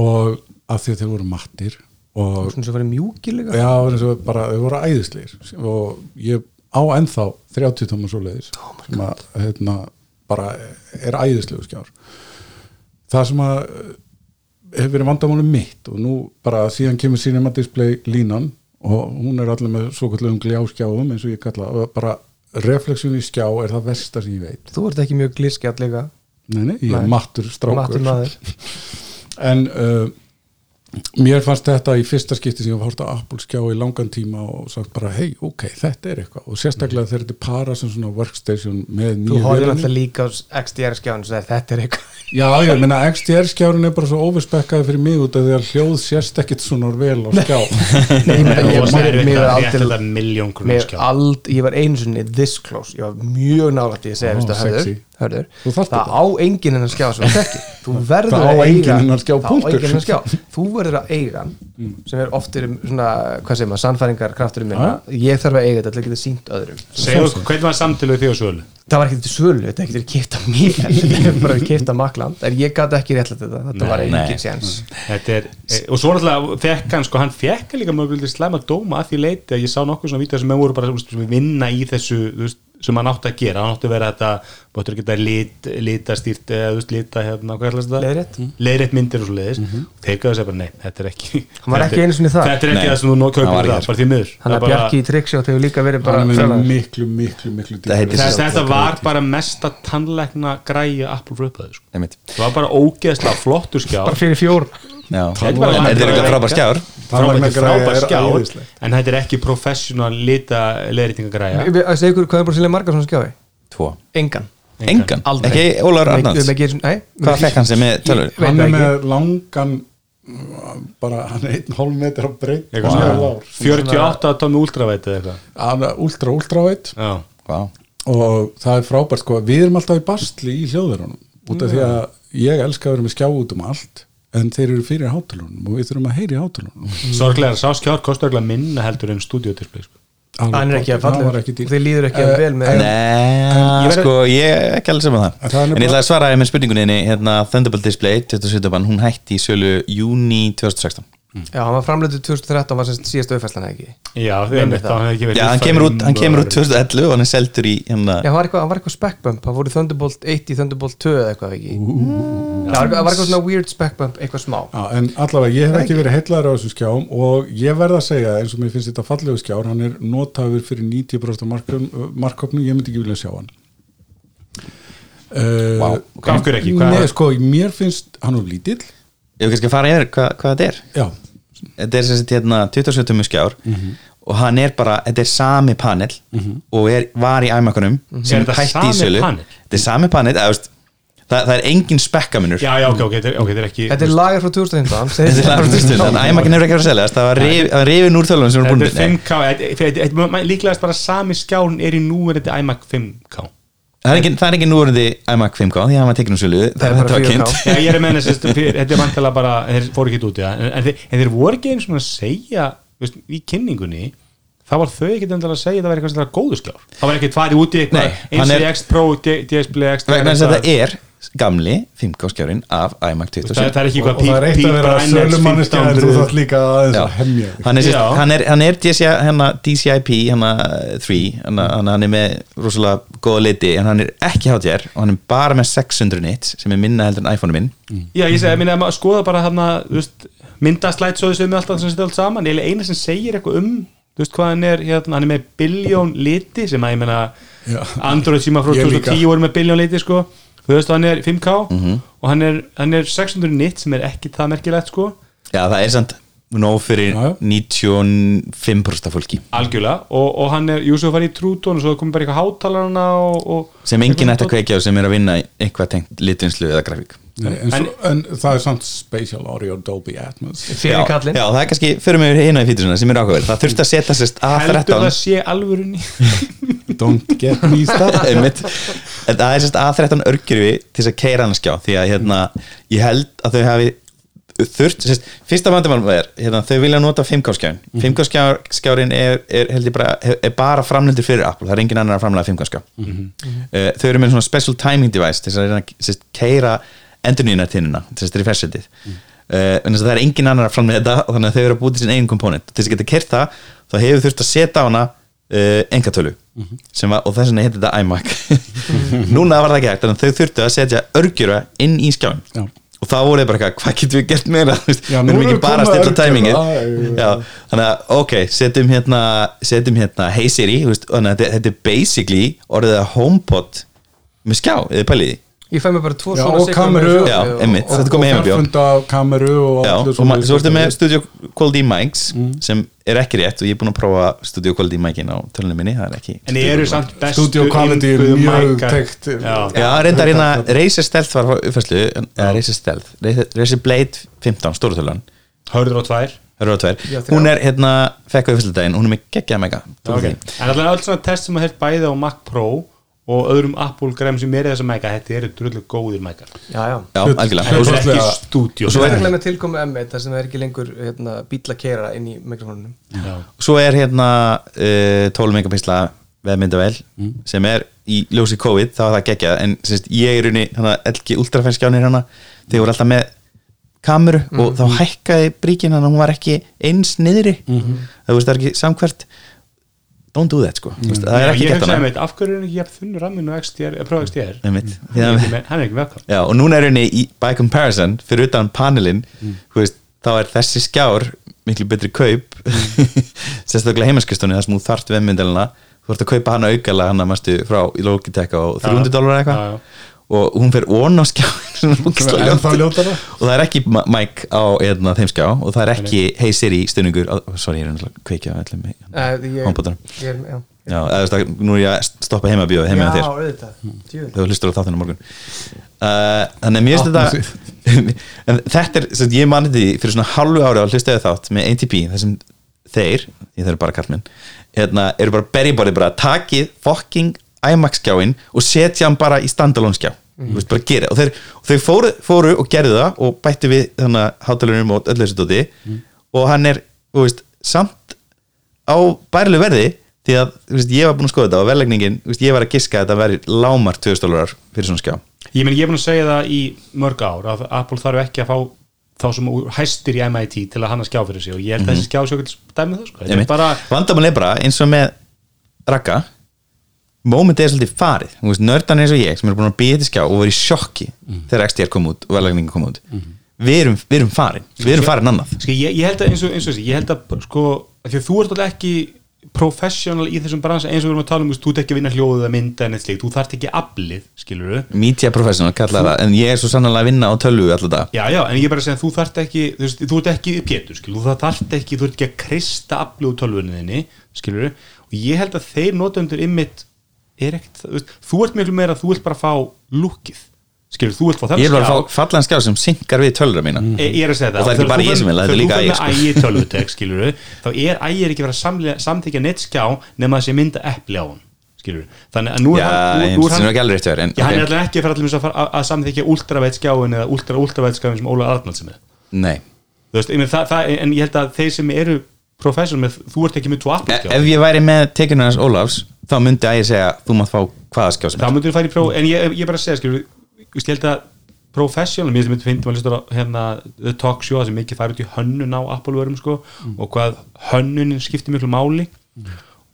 og af því að þeir voru mattir og svona sem var mjúki líka. Já, þau voru æðisleir og ég á ennþá 30 tóma svo leiðis sem að hérna, bara er æðislegu skjár. Það sem að eh, hefur verið vandamáli mitt og nú bara síðan kemur Cinema Display línan og hún er allir með svo kallum gljáskjáum eins og ég kalla og bara refleksjón í skjá er það versta sem ég veit. Þú ert ekki mjög glískjall líka nei, nei, ég er mattur strákur. Mattur maður. [LAUGHS] en uh, mér fannst þetta í fyrsta skipti sem ég var hort á Apple skjá í langan tíma og sagt bara hei, ok, þetta er eitthvað. Og sérstaklega þegar þetta er para sem svona workstation með þú nýju horfður vélinni. alltaf líka á XDR skjáðan og segir þetta er eitthvað. [LAUGHS] Já, ég meina XDR skjárin er bara svo overspekkaði fyrir mig út af því að hljóð sést ekkit svona vel á skjá. [LAUGHS] Nei, ég meina, Það ég- var mér- að er aldrei- mér skjá. ald, ég var einu sinni this close, ég var mjög nálægt í að segja, hörður, það þetta. á enginn hennar skjá sem þú þekkir. Þú [LAUGHS] verður Það að enginn eiga það á punktur. enginn hennar skjá, þú verður að eiga hann sem er oft er svona, hvað segir maður sannfæringar krafturinn minna, ég þarf að eiga þetta til að geta sínt öðrum. Segðu okkur, hvernig var samtölu því á sölu? það var ekki til sölu, þetta er ekki til að kipta mér. [LAUGHS] Þetta er bara að kipta makland en ég gæti ekki réttlega þetta, þetta var nei. engin séns. Þetta er, e, og svo náttúrulega fekk hann sko, hann fekk líka mjög slæma dóma að því leiti að ég sá nokkuð svona vítið sem sem hann átti að gera, hann átti að vera þetta bóttur ekki þetta lit, litastýrt eða þú veist, lita hérna, hvað er þetta? Leiðrétt. Leiðrétt myndir og svo leiðis þeir gæðu að segja bara, nei, þetta er ekki Hann var ekki er- einu sinni þar. Þetta er ekki Nei, það sem þú það, ekki þar. bara því miður hann Það að bara- Bjarki í Tricksjótt hefur líka verið bara er miklu, miklu, miklu Það þetta var bara mesta tannlækna græja Apple upphæðu sko. Það var bara ógeðslega flottur skjá bara fyrir fjór. Þetta En þetta er eitthvað frábær skjár. frábær er skjár en þetta er ekki professional lita leðrýtingagræja að segja ykkur hvað er bara sérlega margar svona skjái? Tvo. Engan. Engan, ekki gerum- nei, Hvað fekk hann sem með tölur? Hann það er með langan bara, hann er einn hálf metr á breytt Eitthvað svona 48 tómi ultraveit eða eitthvað? Hann er ultra, ultra veit Já. Vá. og það er frábært sko, við erum alltaf í bastli í hljóðverunum út af því að ég elska að vera með skjá út um allt en þeir eru fyrir hátalunum og við þurfum að heyri hátalunum. Sorglega sá skjár kostar örugglega minna heldur en stúdiodisplay sko. hann er ekki að Það falla ekki þið líður ekki að vel með Nei, sko, ég er ekki alveg saman það. En það En ég ætla að svara með spurningunni hérna, Thunderbolt Display, 27 bann, hún hætti í sölu júni 2016 já, hann var framleitur 2013 var semst síðast auðfæslan ekki? Já, einmitt, það. hann hefði ekki verið Já, hann kemur út, hann kemur út 2011 og hann er seldur í hérna, já, hann var eitthvað, hann var eitthvað speckbump hann voru Thunderbolt 1 í Thunderbolt 2 eða eitthvað ekki? Já, það var, eitthvað svona weird speckbump eitthvað smá. Já, en allavega, ég hef ekki verið heitlaður á þessum skjám og ég verð að segja eins og mér finnst þetta fallegu skjár, hann er notaður fyrir 90% markum- markkopnu, ég myndi ekki vilja sjá hann. Uh, Er Ég vil kannski að fara yfir hvað, hvað þetta er. Já, Þetta er sem sagt hérna 27 tummu skjár og hann er bara, þetta er sami panel og er, var í æmakunum sem Er þetta hætti í sami sölu. panel? Þetta er sami panel, eða, veist, það, það er engin spekkaminur já, já, ok, ok, þetta er- ok, þetta er ekki þetta er lagar frá 2015 segir- Þetta er til stund, [LAUGHS] þannig að æmakin er ekki að vera að selja það var rif- það var rifin úr tölunum sem voru Þetta búin er 5K, þetta- þetta- þetta- þetta- líklegast bara sami skjárn er í núverandi iMac 5K Það er engin, það er engin núverandi iMac 5K því að var tekinn úr sölu. Það er þetta bara var 4K. kynnt. Já, ég er að menna þetta er vantilega bara þeir fóru ekki út í það en, en, þeir, en þeir voru ekki eins og að segja veist, í kynningunni þá var þau ekki endilega að segja að það væri eitthvað góður skjár. Það var ekki farið út í eitthvað eins og er- X Pro, D- DSplay X vegna þess að þetta er gamli 5K skjárin af iMac það, 27 það er ekki það er eitt að vera sölumanneskja en þú þátt líka aðeins Já. að hemja hann er, hann er, hann er DCI, hérna, DCIP hérna, 3 hann, hann hann er með rosalega góða liti en hann er ekki HDR og hann er bara með 600 nits sem er minna heldur en iPhone minn Já, ég segi, minna, að skoða bara hann að myndaslætsóðu sem er alltaf sem setja allt saman eða eina sem segir eitthvað um þú veist hvað hann er, hérna, hann er með biljón liti sem að ég meina Já. Android síma frá Ég líka. 2010 voru með biljón liti sko þú veist, hann er 5K Mhm. og hann er, hann er 600 nit sem er ekki það merkilegt sko. Já það er samt nóg fyrir Já, já. 95% af fólki. Algjörlega. Og, og hann er, jú svo farið í trútón og svo komið bara eitthvað hátalarna og, og sem enginn ætti að kveikja á sem er að vinna eitthvað tengt litvinslu eða grafík Nei, en, svo, en það er samt Spatial Audio Dolby Atmos. Fyrir já, kallinn. já, það er kannski, fyrir mig hérna í fítusuna sem er ákveður, það þurfti að setja sérst heldur A13 það sé alvörunni. [LAUGHS] Don't get me started. [LAUGHS] En það er sérst A13 örgjurfi til þess að keira hann skjá því að hérna, ég held að þau hafi þurft, sérst, fyrsta vandamálum er hérna, þau vilja nota 5K skjáin 5K skjár, skjárin er, er, held ég bara, er bara framlendur fyrir Apple, það er engin annar að framlega 5K skjá uh, þau eru með svona special timing device til þess að reyna að sérst, keira endurnýjunartinnuna til þess að refreshetið en þess að það er engin annar að framlega þetta þannig að þau eru að búið til sin eigin komponent. Til þess að geta kert það, þá hefur þurft að setja á hana uh, engatölu sem var, og þess vegna heitir þetta iMac. [LAUGHS] Núna var það ekki hægt, þannig að þau þurftu að setja örgjura inn í skjáin Já. og þá voru þið bara eitthvað, hvað getum við gert meira? [LAUGHS] Við erum ekki bara að örgjörva. tæmingið þannig að ok, setjum hérna setjum hérna Hey Siri þetta er basically orðið að HomePod með skjá, eða pæliði Ég fæ mér bara tvo Já, svona og kameru. og- einmitt. og- Þetta kom í heimabjó. fjarfunda kameru og og svo ertu með. Studio Quality Mics Mm. sem er ekki rétt og ég er búin að prófa Studio Quality Micin á tölunum minni það er ekki En eru samt bestu Studio quality er mjög tekt. Já, reyndar hérna Razer Stealth var eða Razer Stealth, Razer- Blade 15, stórutölan hörður á tvær Hörðu á tvær, Já, hún er hérna fekk á uppfærsludaginn, hún er með geggjað mega okay. En alltaf öll svona test sem að heilt bæði á Mac Pro og öðrum Apple grem sem er í þessa mæka þetta eru drullu góðir mækar Já, já. Já, algjörlega. Og svo, er ekki stúdíu og svo er- með tilkomu M1 þar sem það er ekki lengur hérna, bíla keira inn í mikrofónunum. Svo er hérna uh, 12 megapinsla veðmyndavel Mm. sem er í ljósi COVID þá er það geggjað. En sérst, ég er unni hana, LG Ultrafine skjánir hana þeir voru alltaf með kameru Mm. og þá hækkaði bríkin hann hún var ekki eins niðri. Mm-hmm. það, veist, það er ekki samkvært don't do that sko mm. það er ekki gett meit, af hverju er hann ekki jafn þunnur ramminu XDR, að prófa XDR Einmitt. hann er ekki með- hann er ekki með Já, og núna er henni í, by comparison fyrir utan panelin Mm. þú veist, þá er þessi skjár miklu betri kaup Mm. [LAUGHS] sérstaklega heimaskristunni þar sem þú þarft vemmyndalina þú ert að kaupa hana aukala hana mástu frá í Logitech á 300 dólar eitthvað Já, já. Og hún fer on á skjáin [LAUGHS] og það er ekki mic á eðna, þeim skjá. Og það er ekki hey Siri stunningur sorry, ég er náttúrulega að kveikja uh. Ég já. Eða, nú er ég að stoppa heima að bjóða heima Já, þér. þegar þú hlustur á þáttinu á morgun. Uh, þannig að mér finnst þetta [LAUGHS] en þetta er, sem ég mani því fyrir svona halvu ári á hlustaði þátt með ATP þar sem þeir, ég þarf bara kallmenn hérna, eru bara berryborið bara takið fucking IMAX skjáin og setja hann bara í standalone skjá mm. veist, bara gera, og þeir, og þeir fóru, fóru og gerðu það og bættu við þannig að hátalunum og öllu þessu dóti og hann er, þú veist, samt á bærileg verði því að þú veist, ég var búin að skoða þetta og verðlegningin, þú veist, ég var að giska að þetta veri lámar 2000 dólarar fyrir svona skjá Ég meni, ég er búin að segja það í mörg ár að Apple þarf ekki að fá þá sem hæstir í MIT til að hann að skjá fyrir sig og ég held að þessi skjá sjókvæmt dæmi það sko. Þetta er Einmitt. bara, vandamál er bara eins og með Raka moment er svolítið farið. Veist, nördan eins og ég sem er búin að býja til skjá og voru í sjokki þegar XDR kom út og verðlegningin kom út. Við, erum, við erum farin, við erum farin annað. sko, ég, ég held að eins og, þessi, ég held að sko, því að þú ert alltaf ekki professional í þessum bransa eins og við erum að tala um þú ert ekki að vinna hljóðið að mynda en eitt slíkt. Þú þarft ekki aflið, skilur við media professional kallar það, en ég er svo sannlega að vinna á tölvu alltaf það Já, já, en ég er bara að segja að þú þarft ekki þú, ert ekki pétur, skilur, þú þarft ekki þú ert ekki að krista aflið úr tölvunniðinni skilur, og ég held að þeir notendur ymmit er ekkert þú, veist, þú ert miklu meira að þú vilt bara fá lúkið, skilur, þú vilt fá ég er bara að skjá. fá fallan skjá sem synkar við tölvura mína E, ég er að segja það. Og það er ekki bara ég sem vil, þetta er líka ægir, sko. ægir tölvutek, skilur þá er ægir ekki verið að samlega, samþykja nettskjá nema að sé mynda epli á hann skilur þannig að nú er hann, nú, er hann ekki alveg að fara að, að, að samþykja ultraveit skjáin eða ultra ultraveit skjáin sem Óla Arnalds er með. Nei, Þú veist, ég það, það, en ég held að þeir sem eru professor með, þú ert ekki með tvo Apple skjá ef ég væri með tekinu hans Ólafs þá myndi að ég segja, þú mátt fá hvaða skjá sem þá er. myndir þú fara í próf en ég, ég bara að segja, skilur ég held að professional, mér finnst finnst maður listur á hérna, The Talk Show, það sem mikið fær út í hönnun á Apple-vörum sko, og hvað hönnunin skiptir miklu máli.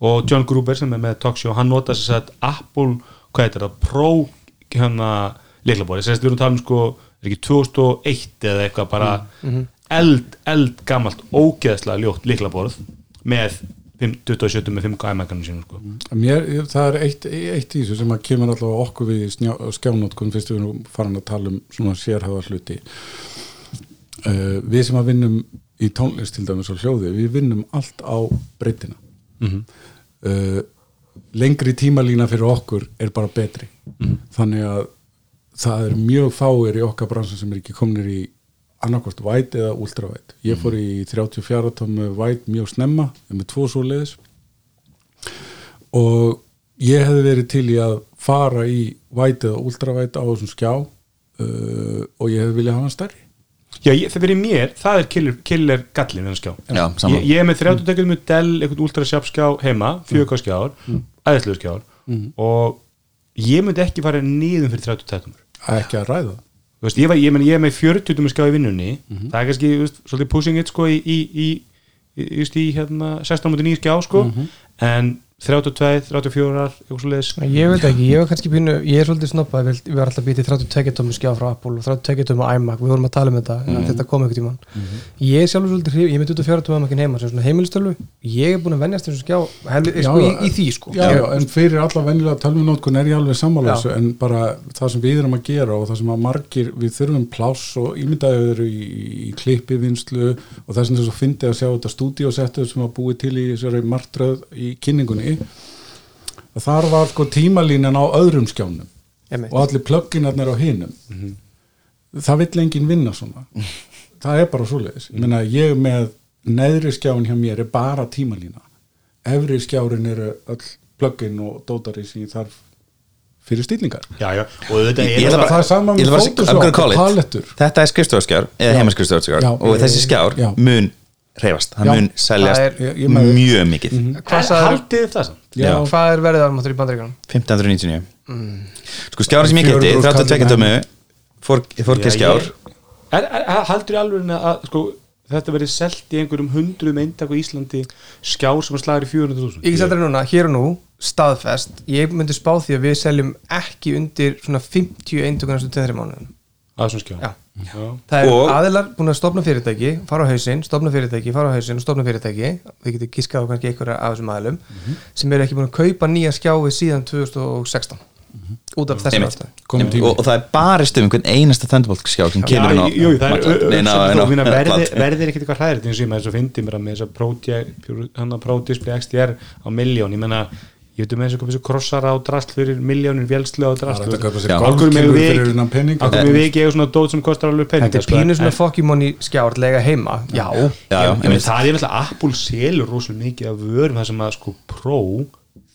Og John Gruber sem er með Talk Show hann nota þess að Apple, hvað heitir það Pro hérna leiklabóri, þess að við erum að tala um sko er ekki 2001 eða eitthvað bara eld, eld gamalt ógeðslega ljótt leiklaborð með 5 27 með 5 gæmækanum sínum sko. Mér, ég- það er eitt, eitt í þessu sem að kemur alltaf okkur við skjánótkun fyrst við erum farin að tala um svona sérhæða hluti. Uh, við sem að vinnum í tónlist til dæmis og hljóði, við vinnum allt á breytina. Uh, lengri tímalína fyrir okkur er bara betri. Þannig að það er mjög fáir í okkar bransan sem er ekki komnir í annarkost væt eða ultravæt. Ég fór í 34 tómi væt mjög snemma með tvo svo leiðis og ég hefði verið til í að fara í væt eða ultravæt á þessum skjá uh, og ég hefði viljað hafa hann stærri. Já, ég, það fyrir mér, það er killer, killer gallin við hann skjá. Já, ég, ég er með 30 tekjum með Dell, einhvern ultra sharp skjá heima, 4K skjár mm. æðislega skjár og ég myndi ekki fara niðum fyrir 30 tekjum ekki að ræða þú þú veist, ég, var, ég, meni, ég er með 40 með skjá í vinnunni. Það er kannski, þú veist, svolítið pushing it sko í, í, í, í, hérna 16.9 skjá sko. En 32, 34 eitthvað svo leiðis Ég veit ekki, ég var kannski pínu, ég er svolítið snoppað, við, varum alltaf býtið 32 tómi skjá frá Apple og 32 tómi iMac, við vorum að tala um þetta, mm þetta kom einhvern tímann. Ég er sjálfur svolítið hrif, ég er með 24 tómi iMacin heima sem svona heimilistölu, ég er búin að venjast þessu skjá hel, Já, sko, í, í því sko. já, já, en fyrir alla venjulega tölvunótkun er ég alveg sammála Já. þessu en bara það sem við erum að gera og það sem að margir við þurfum pláss og og þar var sko tímalínan á öðrum skjánum. Einmitt. og allir plugginarnir á hinum. Það vill enginn vinna svona. [LAUGHS] Það er bara svoleiðis. Ég meina ég með neðri skjáin hjá mér er bara tímalína. Efri skjárin eru öll plugin og dótari sem ég þarf fyrir stillingar já, já, Ég er ætla það, er sama Ég með bara call og palettur. Þetta er Já, og þessi já, skjár já. mun reyfast, hann Já. mun seljast Það er- Ég- mjög mikið. Hvað En sagðir- haldið það samt? Já. Hvað er verðið almáttur í bandaríkanum? 1599 sko skjári sem ég geti, 400 32 kallinn dömu fórkið skjár. Er, er, er, haldur í alveg að sko, þetta verið selt í einhverjum hundruðum eintak á Íslandi skjár sem er slagur í 400.000 Ég get þetta núna, hér og nú, staðfest. Ég myndi spá því að við seljum ekki undir svona 50 eintökur næstu 2-3 mánuðum að svona skjár Já. Já. Það er Og- aðilar búin að stopna fyrirtæki fara á hausinn, stopna fyrirtæki, fara á hausinn og stopna fyrirtæki, við getum giskað á kannski einhverja af þessum aðilum, sem eru ekki búin að kaupa nýja skjái síðan 2016 út af þessum tími. og, og það er barist um einhvern einasta Thunderbolt skjár sem kemur inn á jú, jú, það er markað. Nei, ná, auðvitað ná, og minna plant. verði, verði er ekkert eitthvað hræðir eins og ég með þess að fyndi mér að með þess að Pro Display XDR á miljón, ég menna ég veit um eins og hvað þessu krossara á drasl fyrir miljónir vélslu á að pening Akkur með við ekki eiga svona dót sem kostar alveg pening Þetta er pínu svona fokkimóni skjárlega heima. Já, Já, já, Já, einmitt. það er náttúrulega Apple selur rosalega mikið af vörum það sem að sko Pro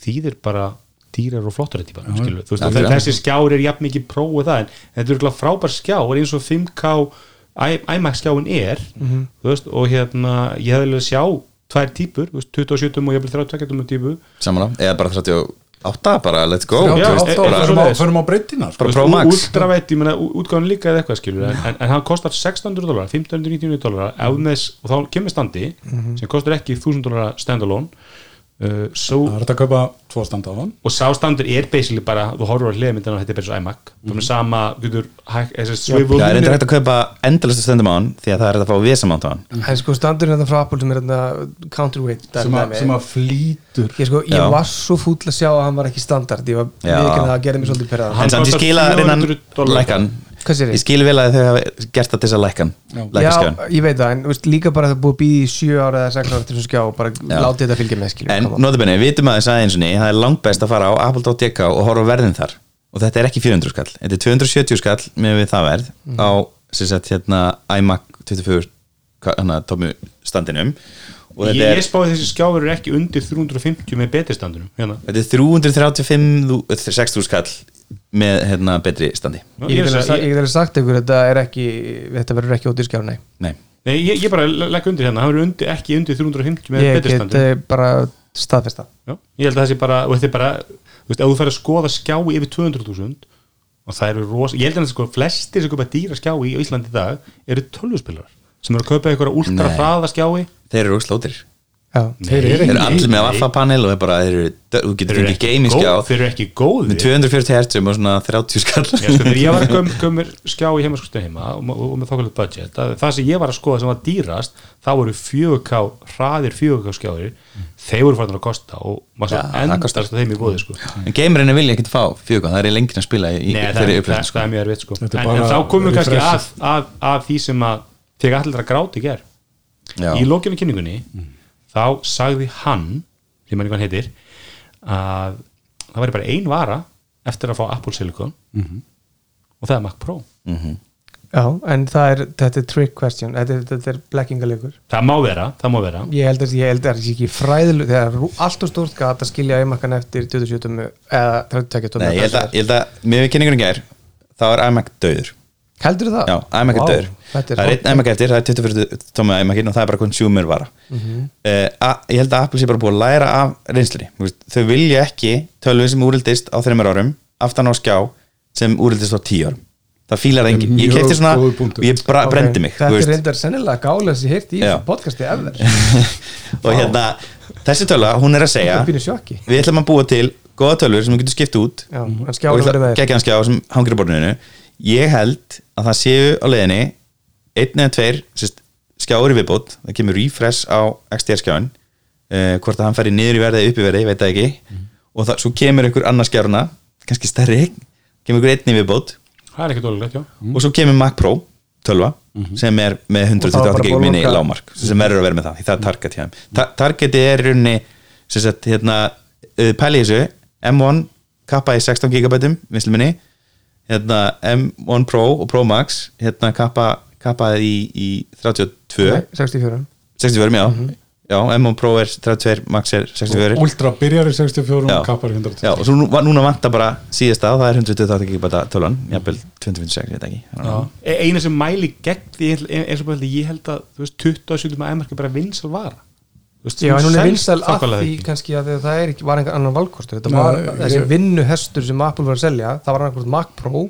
þýðir bara dýrar og flottar þetta já. þessi skjár er jafn mikið Pro og það, en þetta er frábær skjár eins og 5K I- iMac skjáin er veist, og hérna, ég hefði vilja sjá tvær veist, 27 og ég vil 32 típu samanlá, eða bara 38 bara let's go. Förum á, breytina meina útgáðan líka eða eitthvað skilur en, en, en hann kostar 600 dólar 1599 dólar og þá kemur standi sem kostar ekki 1000 dólar standalone uh, so, það er hægt að kaupa tvo standa á hann. Og sá standur er basically bara þú horfur á hliðmyndina og þetta er bara svo iMac. Mm -hmm. sama, þessi swivel það er endur hægt að kaupa endalastu stendum á hann því að það er hægt að fá visamánt á hann. En sko standurinn þetta frá Apple sem er þetta counterweight sem, að, sem að flýtur. Ég, sko, ég var svo fúll að sjá að hann var ekki standard. Ég var viðkynna að það gerði mér svolítið Hann en samt ég skila 400 innan ég ég? skil vel að þau hafa gert það til þess að lækkan lækka Já, ég veit það, en veist, líka bara að það búið að býða í sjö ára eða sex ára til þessum skjá og bara látið þetta fylgja með skilju En notabenni, við vitum að þess aðeins það er langt best að fara á apple.dk og horfa verðin þar. Og þetta er ekki 400 skall þetta er 270 skall með við það verð á sem sagt hérna iMac 24 hana tómu standinum. Og ég, þetta er, ég spáði þessi skjáfur er ekki undir 350 með betri standunum hérna. þetta er 335 60 skall með hérna betri standi. Ég ég, get ég, alveg- ég get sagt ykkur þetta er ekki þetta verður ekki ódýr skjá, nei. Nei, nei, ég, ég bara legg undir hérna er undir, ekki undir 350 með Ég betri get standum eh, bara staðfesta Já, ég held að það sé bara, og þetta er bara þú veist, ef þú fær að skoða skjá yfir 200.000 og það eru rosa, ég held að sko flestir sem kaupa dýra skjái í Íslandi í dag eru tölvuspilar sem eru að kaupa einhverja ultra Nei. hraða skjái. Þeir eru slótir Já, Þeir eru Þeir allir með nei. Waffa panel og þeir bara, þeir eru, þú getur þeir eru fengið ekki, gaming skjá góð, þeir eru ekki góðir með 240 hertzum og svona 30 skall sko, ég var að [LAUGHS] göm- gömur skjá í heimaskustu heima og, og, og með þokkalegt budget að það sem ég var að skoða sem var dýrast þá voru 4K, hraðir 4K skjáir þeir voru farin að kosta og maður svo endast þeim í bóði sko. en gamerinn vilja ekkert fá fjögur, það er lengið að spila í þeirri það, upplöfn það mjög erfitt sko. en, Þetta er en bara þá komum við kannski að, refreshið. að, að því sem að þegar allir að gráti ger Já. í lókinu kynningunni þá sagði hann sem manni hvað hann heitir að það væri bara ein vara eftir að fá Apple Silicon og það er Mac Pro. Já, en það er, þetta er trick question. Þetta er, þetta er blekkingalegur. Það má vera, það má vera. Ég held að það sé ekki þegar það er alltaf stórt gat að skilja eimakkan eftir 27 eða 32 tómi Nei, ég held að, ég held að með við kynningunum gær þá er iMac döður Heldur það? Já, er Vá, döður Það er einn iMac eftir, það er 24 tómi iMacin og það er bara consumer vara. Mhm. uh, Ég held að Apple sé bara búið að læra af veist, Þau vilja ekki tölvu sem úrildist á þreymur árum aftan á skjá sem úrildist á 10 árum. Það fílar engin, ég kefti svona og ég brendi mig þú Þetta er reyndar sennilega gálega sem ég heyrti í Já. þessu podcasti ever. [LAUGHS] Og hérna, þessi töla, hún er að segja við ætlum að búa til góða tölur sem við getum skipt út Já, skjáður ég held að það séu á leiðinni einn eða tveir sérst, skjáur í viðbót, það kemur refresh á XDR skjáin uh, hvort að hann færi niður í verði eða upp í verði, ég veit það ekki. Og það, svo kemur ykkur annar skjárna kannski stærri, kemur ykkur einn í viðbót. Það er ekki dólulegt, já. Og svo kemur Mac Pro 12 sem er með Og það var 128 bara gig minni bólokka. lámark sem verður að vera með það, það er target hjá Ta targeti er í sagt, hérna, uh, pæli í þessu M1 kappa í 16 gigabytum vinslu minni hérna, M1 Pro og Pro Max hérna, kappa, kappa í, í 32 Nei, 64 64, já, já M1 Pro er 32, Max er 64 Ultra byrjar í 64 Já. og kappar í 100 Já, og svo nú, núna vantar bara síðast að það er 128 gigabæta tölan, jafnvel 2056, ég veit ekki. E- eina sem mæli gegn því eins og bara ég held að þú veist 27 með æmark er bara vinsal vara Þú veist, Já, en hún er vinsæl að því ekki. kannski að það er ekki, var einhver annan valkostur þetta var ég- þessi vinnuhestur sem Apple var að selja það var annarkvæmt Mac Pro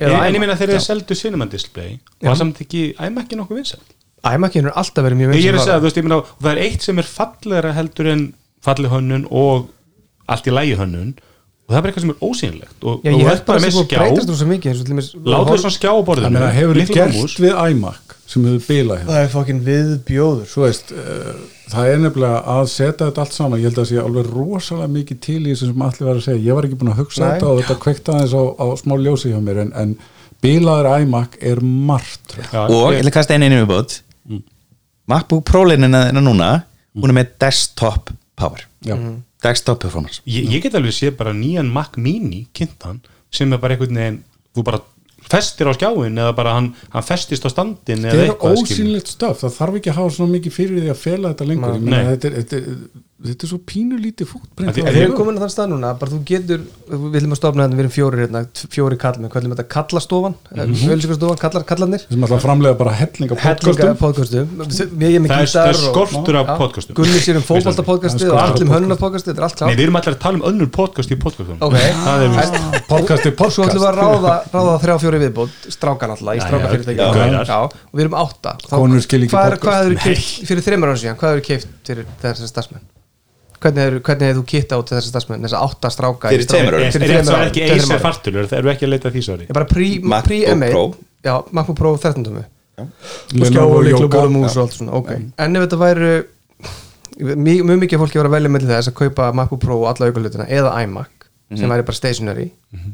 En, ég iMac. meina þegar þeir seldu Cinnamon Display Já. var samt ekki æmakki nokkuð vinsal iMac er alltaf verið mjög ég er vinsæl að segja, þú veist, ég meina og það er eitt sem er fallegra heldur en falli hönnun og allt í lægi hönnun og það er bara eitthvað sem er ósýnilegt og, þú ert bara með það sé búið að skjá. breytast rosa mikið eins og til dæmis- látið svona skjá á Það borðinu meina, hefur gert við iMac sem hefur bilað hérna? Það er fokkin viðbjóður. Veist, uh, það er nefnilega að setja þetta allt saman, ég held að það sé alveg rosalega mikið til í þessu sem allir var að segja. Ég var ekki búin að hugsa Nei. þetta og þetta kveikta aðeins á, á smá ljósi hjá mér en, en bilaður iMac er margt Já, og ég að kasta einu einu viðbót. MacBook Pro leinina núna hún er með desktop power. Já. Desktop performance. Ég, ég get alveg sé bara nýjan Mac Mini kynntan sem er bara einhvern veginn þú bara festir á skjáin eða bara hann, hann festist á standin þetta eða er ósýnilegt stöf, það þarf ekki að hafa svona mikið fyrir því að fela þetta lengur. Ég meina, Nei. þetta, er, þetta, er, þetta er svo pínu lítið fútbreynd Að því- En við erum komin á þann stað núna bara þú getur, við viljum að stofna hérna, við erum fjóri hérna, fjóri kallmenn, hvað viljum þetta kallastofan mm -hmm. kallar, kallarnir sem að framlega bara hellinga hellinga podcastum. er það er, er skortur af podcastum. Gunni sér um fótbolta podcastið og er allir um hönnunar podcastið, þetta er allt Nei, klátt við erum allir að tala um önnur podcast í podcastum Ok, það er podcast er Svo ætlum við að ráða, ráða þrjá fjóri viðbót strákan alltaf, í Já, strákafyrirtæki. og við Hvernig hefur hvernig hefur þú kitt á þessar starfsmenn, þessar átta stráka í Fyrir tveimur árum. er, Fyrir er, þreymur er árum, ekki Acer árum. fartölur það eru ekki að leita að því sorry. Ég bara pre- MacBook pre-M1 Pro. Já, MacBook Pro 13 tómi og skjá og líkla Yoga. bóla mús og allt svona, ok. En ef þetta væri mjög mjög mikið fólki var að velja með þess að kaupa MacBook Pro og alla aukuhlutina eða iMac sem væri bara stationary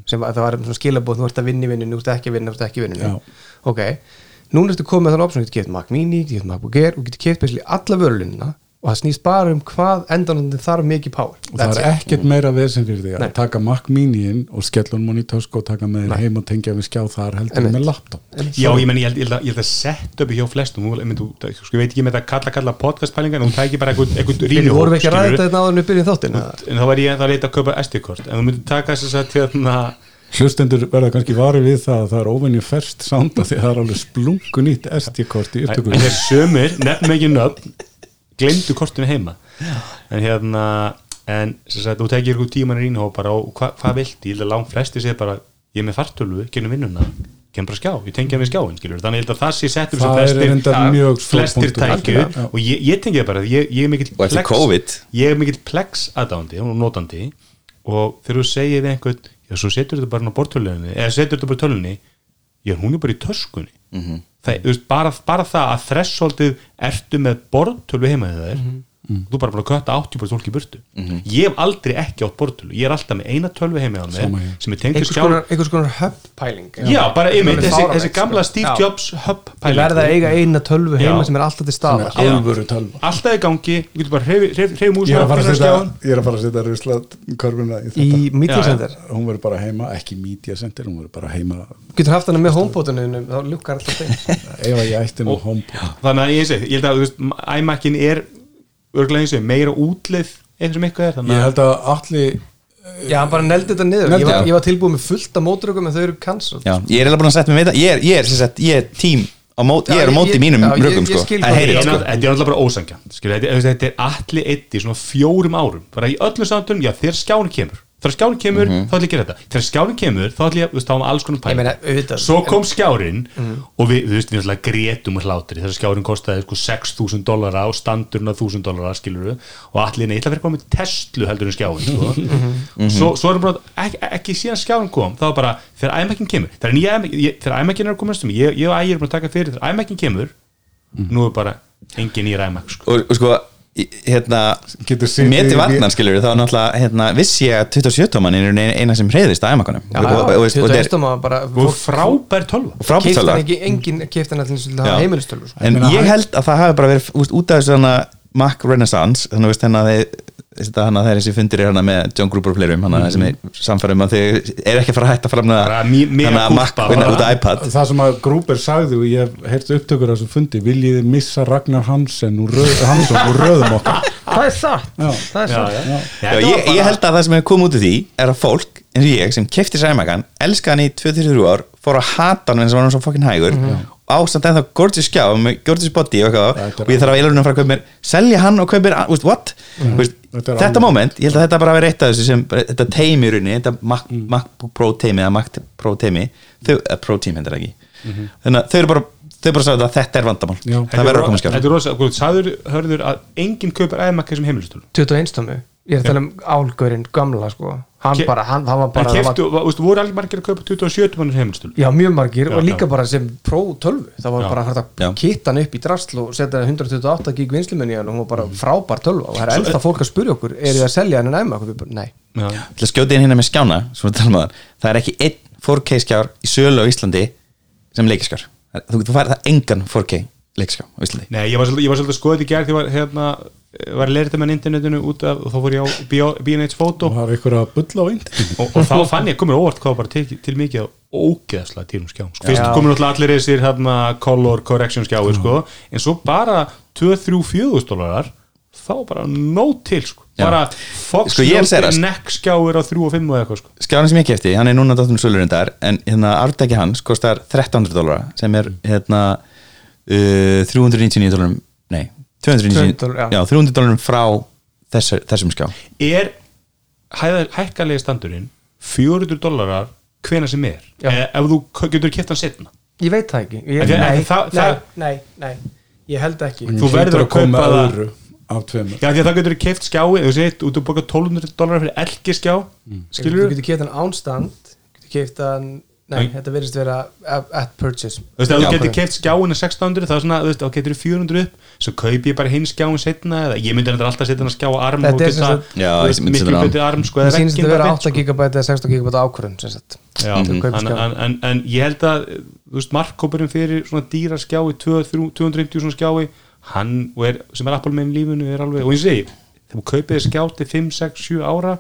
sem var, það var svona skilabóð, þú ert að vinna í vinnunni, þú ert ekki að vinna, þú ert ekki að vinna ok, núna ertu komið með þann option, þú getur keft Mac Mini, þú getur MacBook Air og getur keft basically alla vörulunina og það snýst bara um hvað endanandi þarf mikið power. Og það er ekkert meira vesen fyrir því að Nei. taka Mac Mini inn og skella hún í tösku og taka með þér heim og tengja við skjá þar heldur með laptop. Já, ég menn, ég held, ég held að, ég held að set upi hjá flestum þú, þú, sko, veit ekki með þetta kalla kalla podcastpælingar en þú tækir bara eitthvað, Við rýmihóp vorum ekki að ræða þetta áður en við byrjum þáttinn. Eða? en þá var ég að leita að kaupa SD-kort. En þú myndir taka þess að hérna hlustendur verða kannski varið við það að það er óvenju ferst sánda því að það er alveg splungu nýtt SD-kort í en upptökum þeir sömur, nefnum ekki nöfn glemdu kortinu heima. En hérna en sem sagt, þú tekir ykkur tíman í rínhóp bara og hva, hvað vilti, ég held að langt flesti sé bara ég er með fartölu, genum vinnuna. Kem bara skjá, ég tengja með skjáin skilur þannig ég held að það sé settur sem flestir, Ja, stór flestir tækju. Já. og ég, ég tengi það bara, ég, ég er mikill er plex aðdándi og notandi. Og þegar þú segir við einhvern já, svo setur þetta bara á bortöluninni eða setur þetta bara í tölunni já, hún er bara í töskunni. Mhm. Það, bara, bara það að þressoldið ertu með bortölu heima þegar þér þú er bara búin að kötta 80% fólk í burtu. Ég hef aldrei ekki átt bortölu ég er alltaf með eina tölvu heima á Sama mér hér. sem er tengt einhvers skjá konar, einhvers konar hub pæling já, bara einmitt, Alveg þessi, þessi gamla sko. Steve Já. Jobs hub Ég verða að eiga eina tölvu heima sem er alltaf til sem staðar. Er alvöru tölva. Alltaf í gangi, þú getur bara hreyf mús ég er að fara að setja ég er að fara að setja rusla körfuna í í. Center? Hún verður bara heima, ekki media center hún verður bara heima. Getur haft hana með homepotinu þá lukkar alltaf þeim ef ég ætti nú homepod þannig að ég ég held að iMac-in er örglega eins og meira útleið eins og eitthvað er þannig ég held að allir já, hann bara neldi þetta niður. Ég var, ég var tilbúið með fullt af mótrökum en þau eru cancelled Já, ég er eiginlega búin að setja mig við það. Ég er, ég er, sem sagt, ég er tím á móti, ég er á móti mínum rökum sko. þið- Þetta sko. þetta er alltaf bara ósangjan þetta, þetta er allir eitt í svona fjórum árum. Bara í öllu samtunum, já þér skjáin kemur þegar skjárin kemur þá ætlum ég að gera þetta. Þegar skjárin kemur þá ætlum ég að, þú veist, þá var alls konar Ég pæling meina, auðvitað. Svo kom skjárin og við, þú veist, við ætla grétum og hlátri. Þegar skjárin kostaði sko 6.000 dollara og standurinn að 1.000 dollara skilur og allir, nei, ég ætla að vera komið Tesla heldur en skjáin sko. svo, svo erum bara, ekki, ekki síðan skjárin kom þá var bara, þegar iMac-in kemur þegar, nýja iMac- ég- þegar iMac-in er að koma næstum ég, ég og ægir er búin að taka fyrir, þegar iMac-in kemur nú er bara engin nýra iMac sko. og, og sko í- hérna meti vatnan skilur þá náttúrulega hérna, vissi ég að 27 tóman er eina sem reyðist að er stóma bara og frábær tölva. Tölva hann ekki, engin keifti hann allir að heimilistölu sko. en ég held að það hafi bara verið út af þessu hana Mac Renaissance þannig að það er þessi fundir hana með John Gruber og fleirum sem er samfærum að þau er ekki að fara að hætta fram Bara mí- mea hana Mac culpa, vinna bara. út af iPad. Það sem að Grúber sagði og ég hef heyrt upptökur af þessum fundi viljiði missa Ragnar Hansen úr, röð, Hansson úr röðum okkar? Það er satt. Já. Það er satt. já. Já, var ég, ég held að það sem hefur komið út af því er að fólk eins og ég sem kefti sér iMac-an elska hann í 2-3 ár fór að hata hann eins og var hann svo fokkin hægur ásamt ennþá gorgeous skjá með gorgeous body og, eitthvað, þetta og ég þarf að eilurinn að fara að kaupa mér selja hann og kaupa mér, veist, what? Þetta er þetta alveg- moment, ég held að þetta bara verið eitt af þessu sem þetta teimi í rauninni, þetta Mac, Mac Pro teimi eða Mac Pro teimi þau, uh, Pro team hendur ekki. Þannig að þau eru bara, þau bara sagði að þetta er vandamál. Já. það verður að koma skjá. Þetta er rosa, hvað sagður, hörður að enginn kaupir iMac sem heimilistölu 21 tómi Ég er að tala um álgörinn gamla sko. Hann Ke- bara, hann, hann var bara keftu, var, voru allir margir að kaupa 27 mannir heimilistölu Já, mjög margir Já, og líka já. bara sem Pro 12 það var Já. bara hægt að kitta hann upp í drasl og setja 128 gig hann og hún var bara frábær 12 og það er ennþá fólk að spurja okkur er þið að selja hann en æma Nei, Já. til að skjóta inn hérna með skjána um það, er ekki einn 4K skjár í sölu á Íslandi sem leikiskjár þú, þú færið það engan 4K leikiskjár á Íslandi. Nei, ég var svolítið, ég var svolítið að skoða þetta í gerð var hérna var að leira þetta með internetinu út af og þá fór ég á B&H og Photo og, það er ykkur að bulla á indi [LAUGHS] og þá fann ég komur óvart hvað var bara til, til mikið á ógeðslega tírum skjám sko. fyrst komur náttúrulega allir þessir hérna, color correction skjáir sko, en svo bara 2-3-4 dólarar þá bara nóg til sko. Bara Fox Sko, sko. neck skjáir á 3 og 5 og eitthvað sko. skjárin sem ég kefti, hann er núna dáttum sölurindar en hérna arftæki hans kostar 1300 dólara sem er hérna uh, 399 dólarum nei, 299 200, já. já, 300 dólarum frá þessar, þessum skjá. Er hækkalegi standurinn 400 dólarar hvena sem er? Eh, ef þú getur kæft hann setna ég veit það ekki. Ég, nei, en það- nei, það- nei, nei, ég held ekki. Þú verður að kaupa það- öðru af tveimur. Já, því að það getur keift skjái þú segir, út að boka 1200 dólar fyrir elgi skjá þú skilur þú? getur keift hann ánstand getur hann nei, þetta verðist vera at, at purchase Þú veist, ef þú getur ok. keift skjáin að 600 þá er svona, þú veist, þá getur þú 400 upp svo kaup ég bara hinn skjáin setna eða ég myndi alltaf setja hann að skjá á arm Þetta og er setja miklu betri arm sko, það vegginn að vera bara 8 beint, sko. GB eða 16 GB ákvörðun sem sagt Já, en, ég held að þú veist, markkópurinn fyrir svona dýra skjái 250 svona skjái hann, er, sem er Apple með lífinu er alveg, og ég segi, þegar þú kaupið þér skjá til 5, 6, 7 ára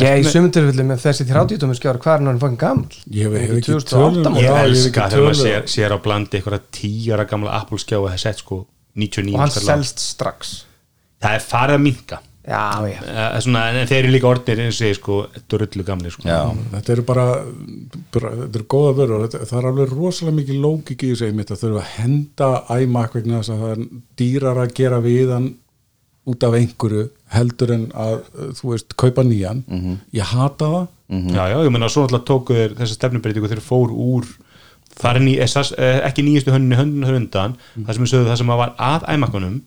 Já, í sumum tilfellu með þessi 30 tómi skjár hvað er hann fokkin gammal? Ég hef- ekki 2008 tölum- ég elska þegar maður sér, sér á blandi eitthvað tíara gamla Apple skjá og það sett sko 99 og hann selst strax. Það er farið að minka Já, já. Uh, svona, en þeir eru líka orðnir eins og ég sko drullu gamli sko. já, þetta eru bara, bara þetta eru góða vörur og þetta, það er alveg rosalega mikið lógik í þessu einmitt að þurfa að henda iMac vegna þess að það er dýrar að gera við hann út af einhverju heldur en að uh, þú veist, kaupa nýjan. Ég hata það. Já, já, ég menna svo náttúrulega tóku þeir þessa stefnubreitingu þeir fóru úr það er ný, eh, ekki nýjastu hönnunni hönnun höndan, það sem við sögðu það sem var að æmakunum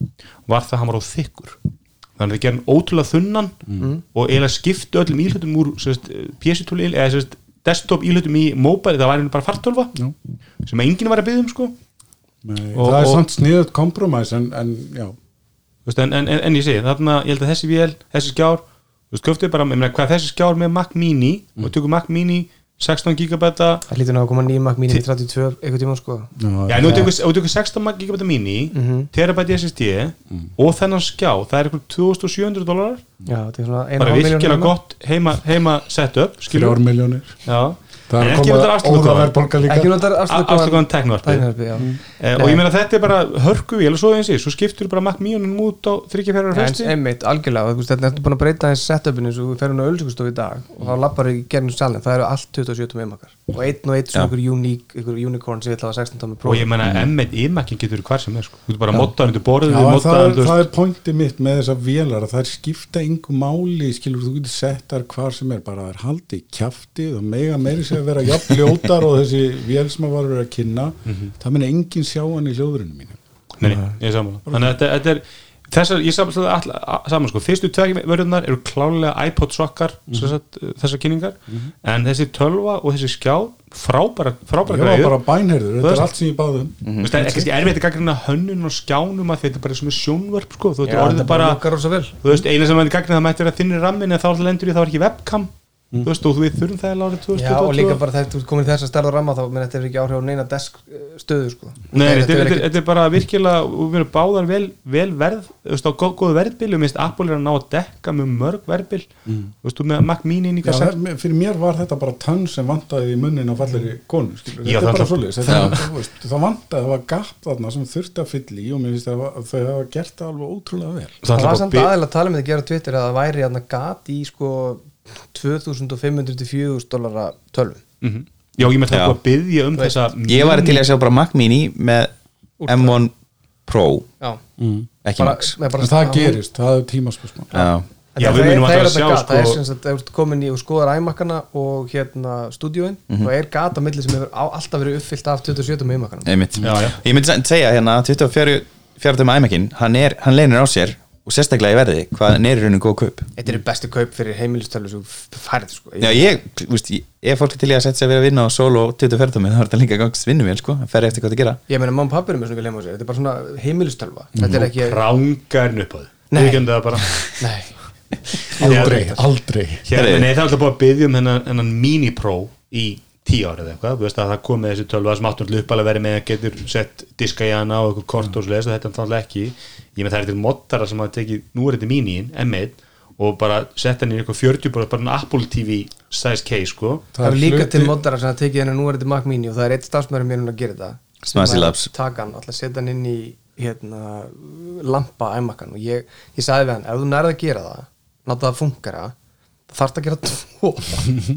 var það að hann var á þykkur. Þannig að þeir gerði ótrúlega þunnan og eiginlega skiptu öllum íhlutum úr PC-túli eða sérst, desktop íhlutum í mobile, það var einhvern bara fartölva Já. sem enginn var að byggja um sko. Nei, Og- það er samt sniðut kompromæs en, en já en, en, en, en ég segi, þarna ég held að þessi vél, þessi skjár þú veist, köftu bara, ég meina, hvað þessi skjár með Mac Mini og tökum Mac Mini 16 gigabæta. Það hlýtur ná að koma nýjum Mac Mini 32 eitthvað tíma sko. Já, nú tökum ef þú tökum 16 gigabæta Mini terabæti SSD og þennan skjá, það er eitthvað 2700 dólarar Já, þetta er svona bara 1,5 virkilega milljón gott heima, heima setup, skilur þrjár miljónir Já, það er ekki að koma afslökuð. óðaverðbólka líka. Ekki notar afslökuðan. Eh, og ég meina þetta er bara hörku og svo eins og svo skiptur bara Mac Mionum út á þryggjafjara En fresti. einmitt, algjörlega, þetta er búin að breyta þessi setupinu eins og við ferum á ölsikustofu í dag og þá lappar í gerðin salin, það eru allt 27 memakar og einn og einn svona ykkur unique, ykkur unicorn sem vil hafa 16 tómi og próf ég meina M1 iMacin getur hvar sem er sko. þú getur bara mottaðan undir borðið við það, er, það er pointið mitt með þessar vélar að það er skipta yngu máli skilur þú getur sett þar hvar sem er bara það er haldið kjaftið og mega meiri sér að vera jafn ljótar og þessi vél sem að var verið að kynna það minna enginn sjá hann í hljóðurinu mínu. Nei, ég saman Þannig að þetta, þetta er Þessar, ég saman, all, saman sko, fyrstu tvegvörðunar eru klálega iPod sokkar mm sagt, þessar kynningar. En þessi tölva og þessi skjá frábæra, frábæra ég var græður bara bænherður, þetta er allt sem ég báði um. Þú veist, það er ekki erfitt að gagna hönnun og skjánum að þetta er bara svona sjónvörp sko, þú veist, Já, orðið bara bara þú veist, eina sem að gagna það mætti vera þinnir rammin en þá alltaf lendur í það var ekki webcam mm. þú veist og við þurfum það í lárið 2022 Já og líka bara þegar þú komir þess að stærða ramma þá menn þetta er ekki áhrif á neina desk eh, stöðu sko. Nei þetta er, er, er bara virkilega og við erum báðar vel, vel verð þú veist á góð, góð verðbil og minnst Apple er að ná að dekka mjög mörg verðbil. Mm. þú veist og með Mac Mini Já, er, fyrir mér var þetta bara tann sem vantaði í munnin á falleri konu Já, þetta er bara svolítið það vantaði að það var gapt þarna sem þurfti að fyll í og mér finnst það að þau 2500-4000 dólara tölvu mm -hmm. Já, ég með það að byggja um þessa Ég var til að sjá bara Mac Mini með Úrtlæð. M1 Pro mm. ekki bara, Max bara, bara, Það gerist, það er tímaspörsmál Já Já, það, er, það, er sjá, sko... það er sem sagt, það er komin í og skoðar æmakana og hérna stúdíóin mm -hmm. og er gata millir sem hefur á, alltaf verið uppfyllt af 27. æmakana Ég myndi segja hérna 24. æmakin, hann, hann leinir á sér og sérstaklega í verði, hvað er í rauninu góð kaup? Þetta eru bestu kaup fyrir heimilistölu sem þú færið sko. Já, ég, veist, ég- ef fólk er til í að setja sig að vera að vinna á solo 24 tómi, þá er þetta líka gangs vinnuvél, sko, það fer eftir hvað það gera. Ég meina, mamma og pappi eru með svona sér Þetta er bara svona heimilistölva. Þetta er ekki rángarn upp á Nei, aldrei, aldrei. Nei, það er alltaf búið að byggja um hennan, hennan Mini Pro í tíu árið eitthvað, þú veist að það kom með þessi tölva sem áttum uppalega verið með að getur sett diska í hana og eitthvað kort og svoleiðis og þetta er náttúrulega ekki. Ég með það er til moddara sem hafa tekið nú er þetta Miniin, M1 og bara sett hann í eitthvað 40 bara, bara en Apple TV size case sko. Það er líka til moddara sem að tekið henni nú er þetta Mac Mini og það er eitt stafsmæður mér að gera þetta Sem að taka hann, alltaf setja hann inn í hérna, lampa æmakkan og ég, ég sagði við hann, ef þú nærði að gera það þarfst að gera tvo?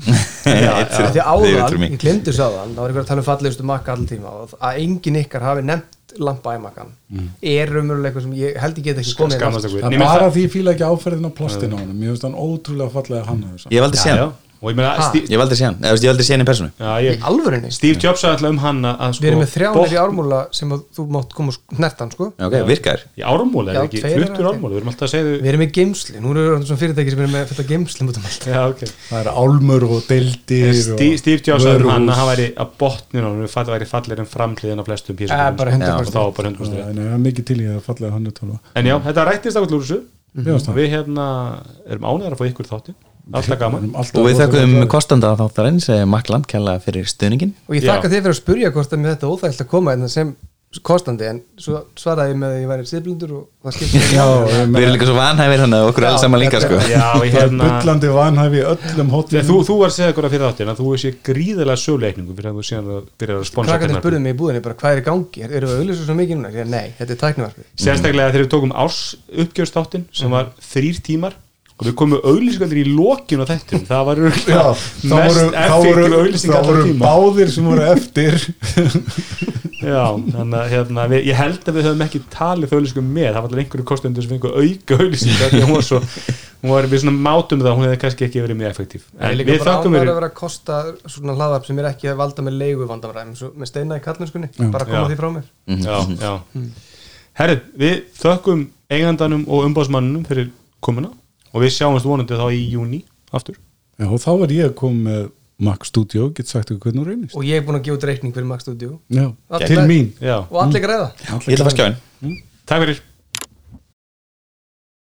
[LAUGHS] Því áðan, ég glemdi svo áðan það var einhver að tala um fallegustu makka allir tíma og að enginn ykkar hafi nefnt lampa æmakkan er raunverulega eitthvað sem ég held ég get ekki komið er menn bara því ég fíla ekki áferðin á plastin á hann mér finnst hann ótrúlega fallega hann Ég valdi já. Og ég meina ég valdi síðan, eða þú veist, ég valdi síðan í personu já, ég, alvörinni Steve Jobs sagði alltaf um hann að að, sko, við erum með þrjánir í ármúla sem að þú mátt koma og snertan sko. Ok, virkar. Í ármúli, Já, er ekki? tveir fluttur eru ármúli við erum alltaf að segja við erum með geimsli, nú erum við svona fyrirtæki sem erum með þetta geimsli mútum allt. Já, ok. Það er álmur og deildir Steve, Steve Jobs sagði um hann að hann væri að botninu hann væri fallir en framhliðin á flestum Eh, písum bara og 100%. þá var bara 100% Já, nei, það er mikið til í að fallega hann er tala en já, þetta rættist á þessu. Mér finnst það. við hérna erum ánæðar að fá ykkur þátti alltaf gaman. Og við þakkum kostanda þáttarins, Makk Landkjalla fyrir stuðningin og ég þakka þið fyrir að spurja hvort að mér þetta óþægilt að koma en sem kostandi en svo svaraði ég með að ég væri siðblindur og það skipti [LAUGHS] Já, Við erum líka svo vanhæfir hann að okkur er alls saman líka, sko. Já, ég það er hérna bullandi vanhæfi í öllum hóttum þú, þú var að segja ykkur að fyrir þáttin að þú sé gríðilega söguleikningu fyrir að þú síðan að byrja að sponsa krakkarnir spurði mig í búðinni bara hvað er í gangi? Er- eru við auðvitað svo mikið núna? Nei, þetta er tæknivarpið. Sérstaklega þegar við tókum árs uppgjörstáttin sem var þrýr tímar og við komum auðlýsingaldir í lokinu á þettum það var Já, mest voru, þá effektiv voru, auðlýsing þá voru báðir sem voru eftir. [LAUGHS] Já, þannig að hérna, við, ég held að við höfum ekki talið auðlýsingum með, það var allir einhverju kostendur sem fengu auka auðlýsingar því að hún var svo hún var við svona mátum það, hún hefði kannski ekki verið mjög er en líka við bara þakkum við að vera að kosta svona hlaðarp sem er ekki að valda með leigu vandamræðum svo með steina í kallmennskunni, bara koma Já. því frá mér. Já, já. Herri, við þökkum eigandanum og umbásmannunum fyrir komuna og við sjáumst vonandi þá í júni aftur. Já, og þá var ég að koma með Mac Studio, get sagt ykkur hvernig hún reynist. Og ég er búin að gefa út reikning fyrir Max Studio. Já, Allir- til mín. Já, og allir greiða Ég ætla að fara skjáin takk fyrir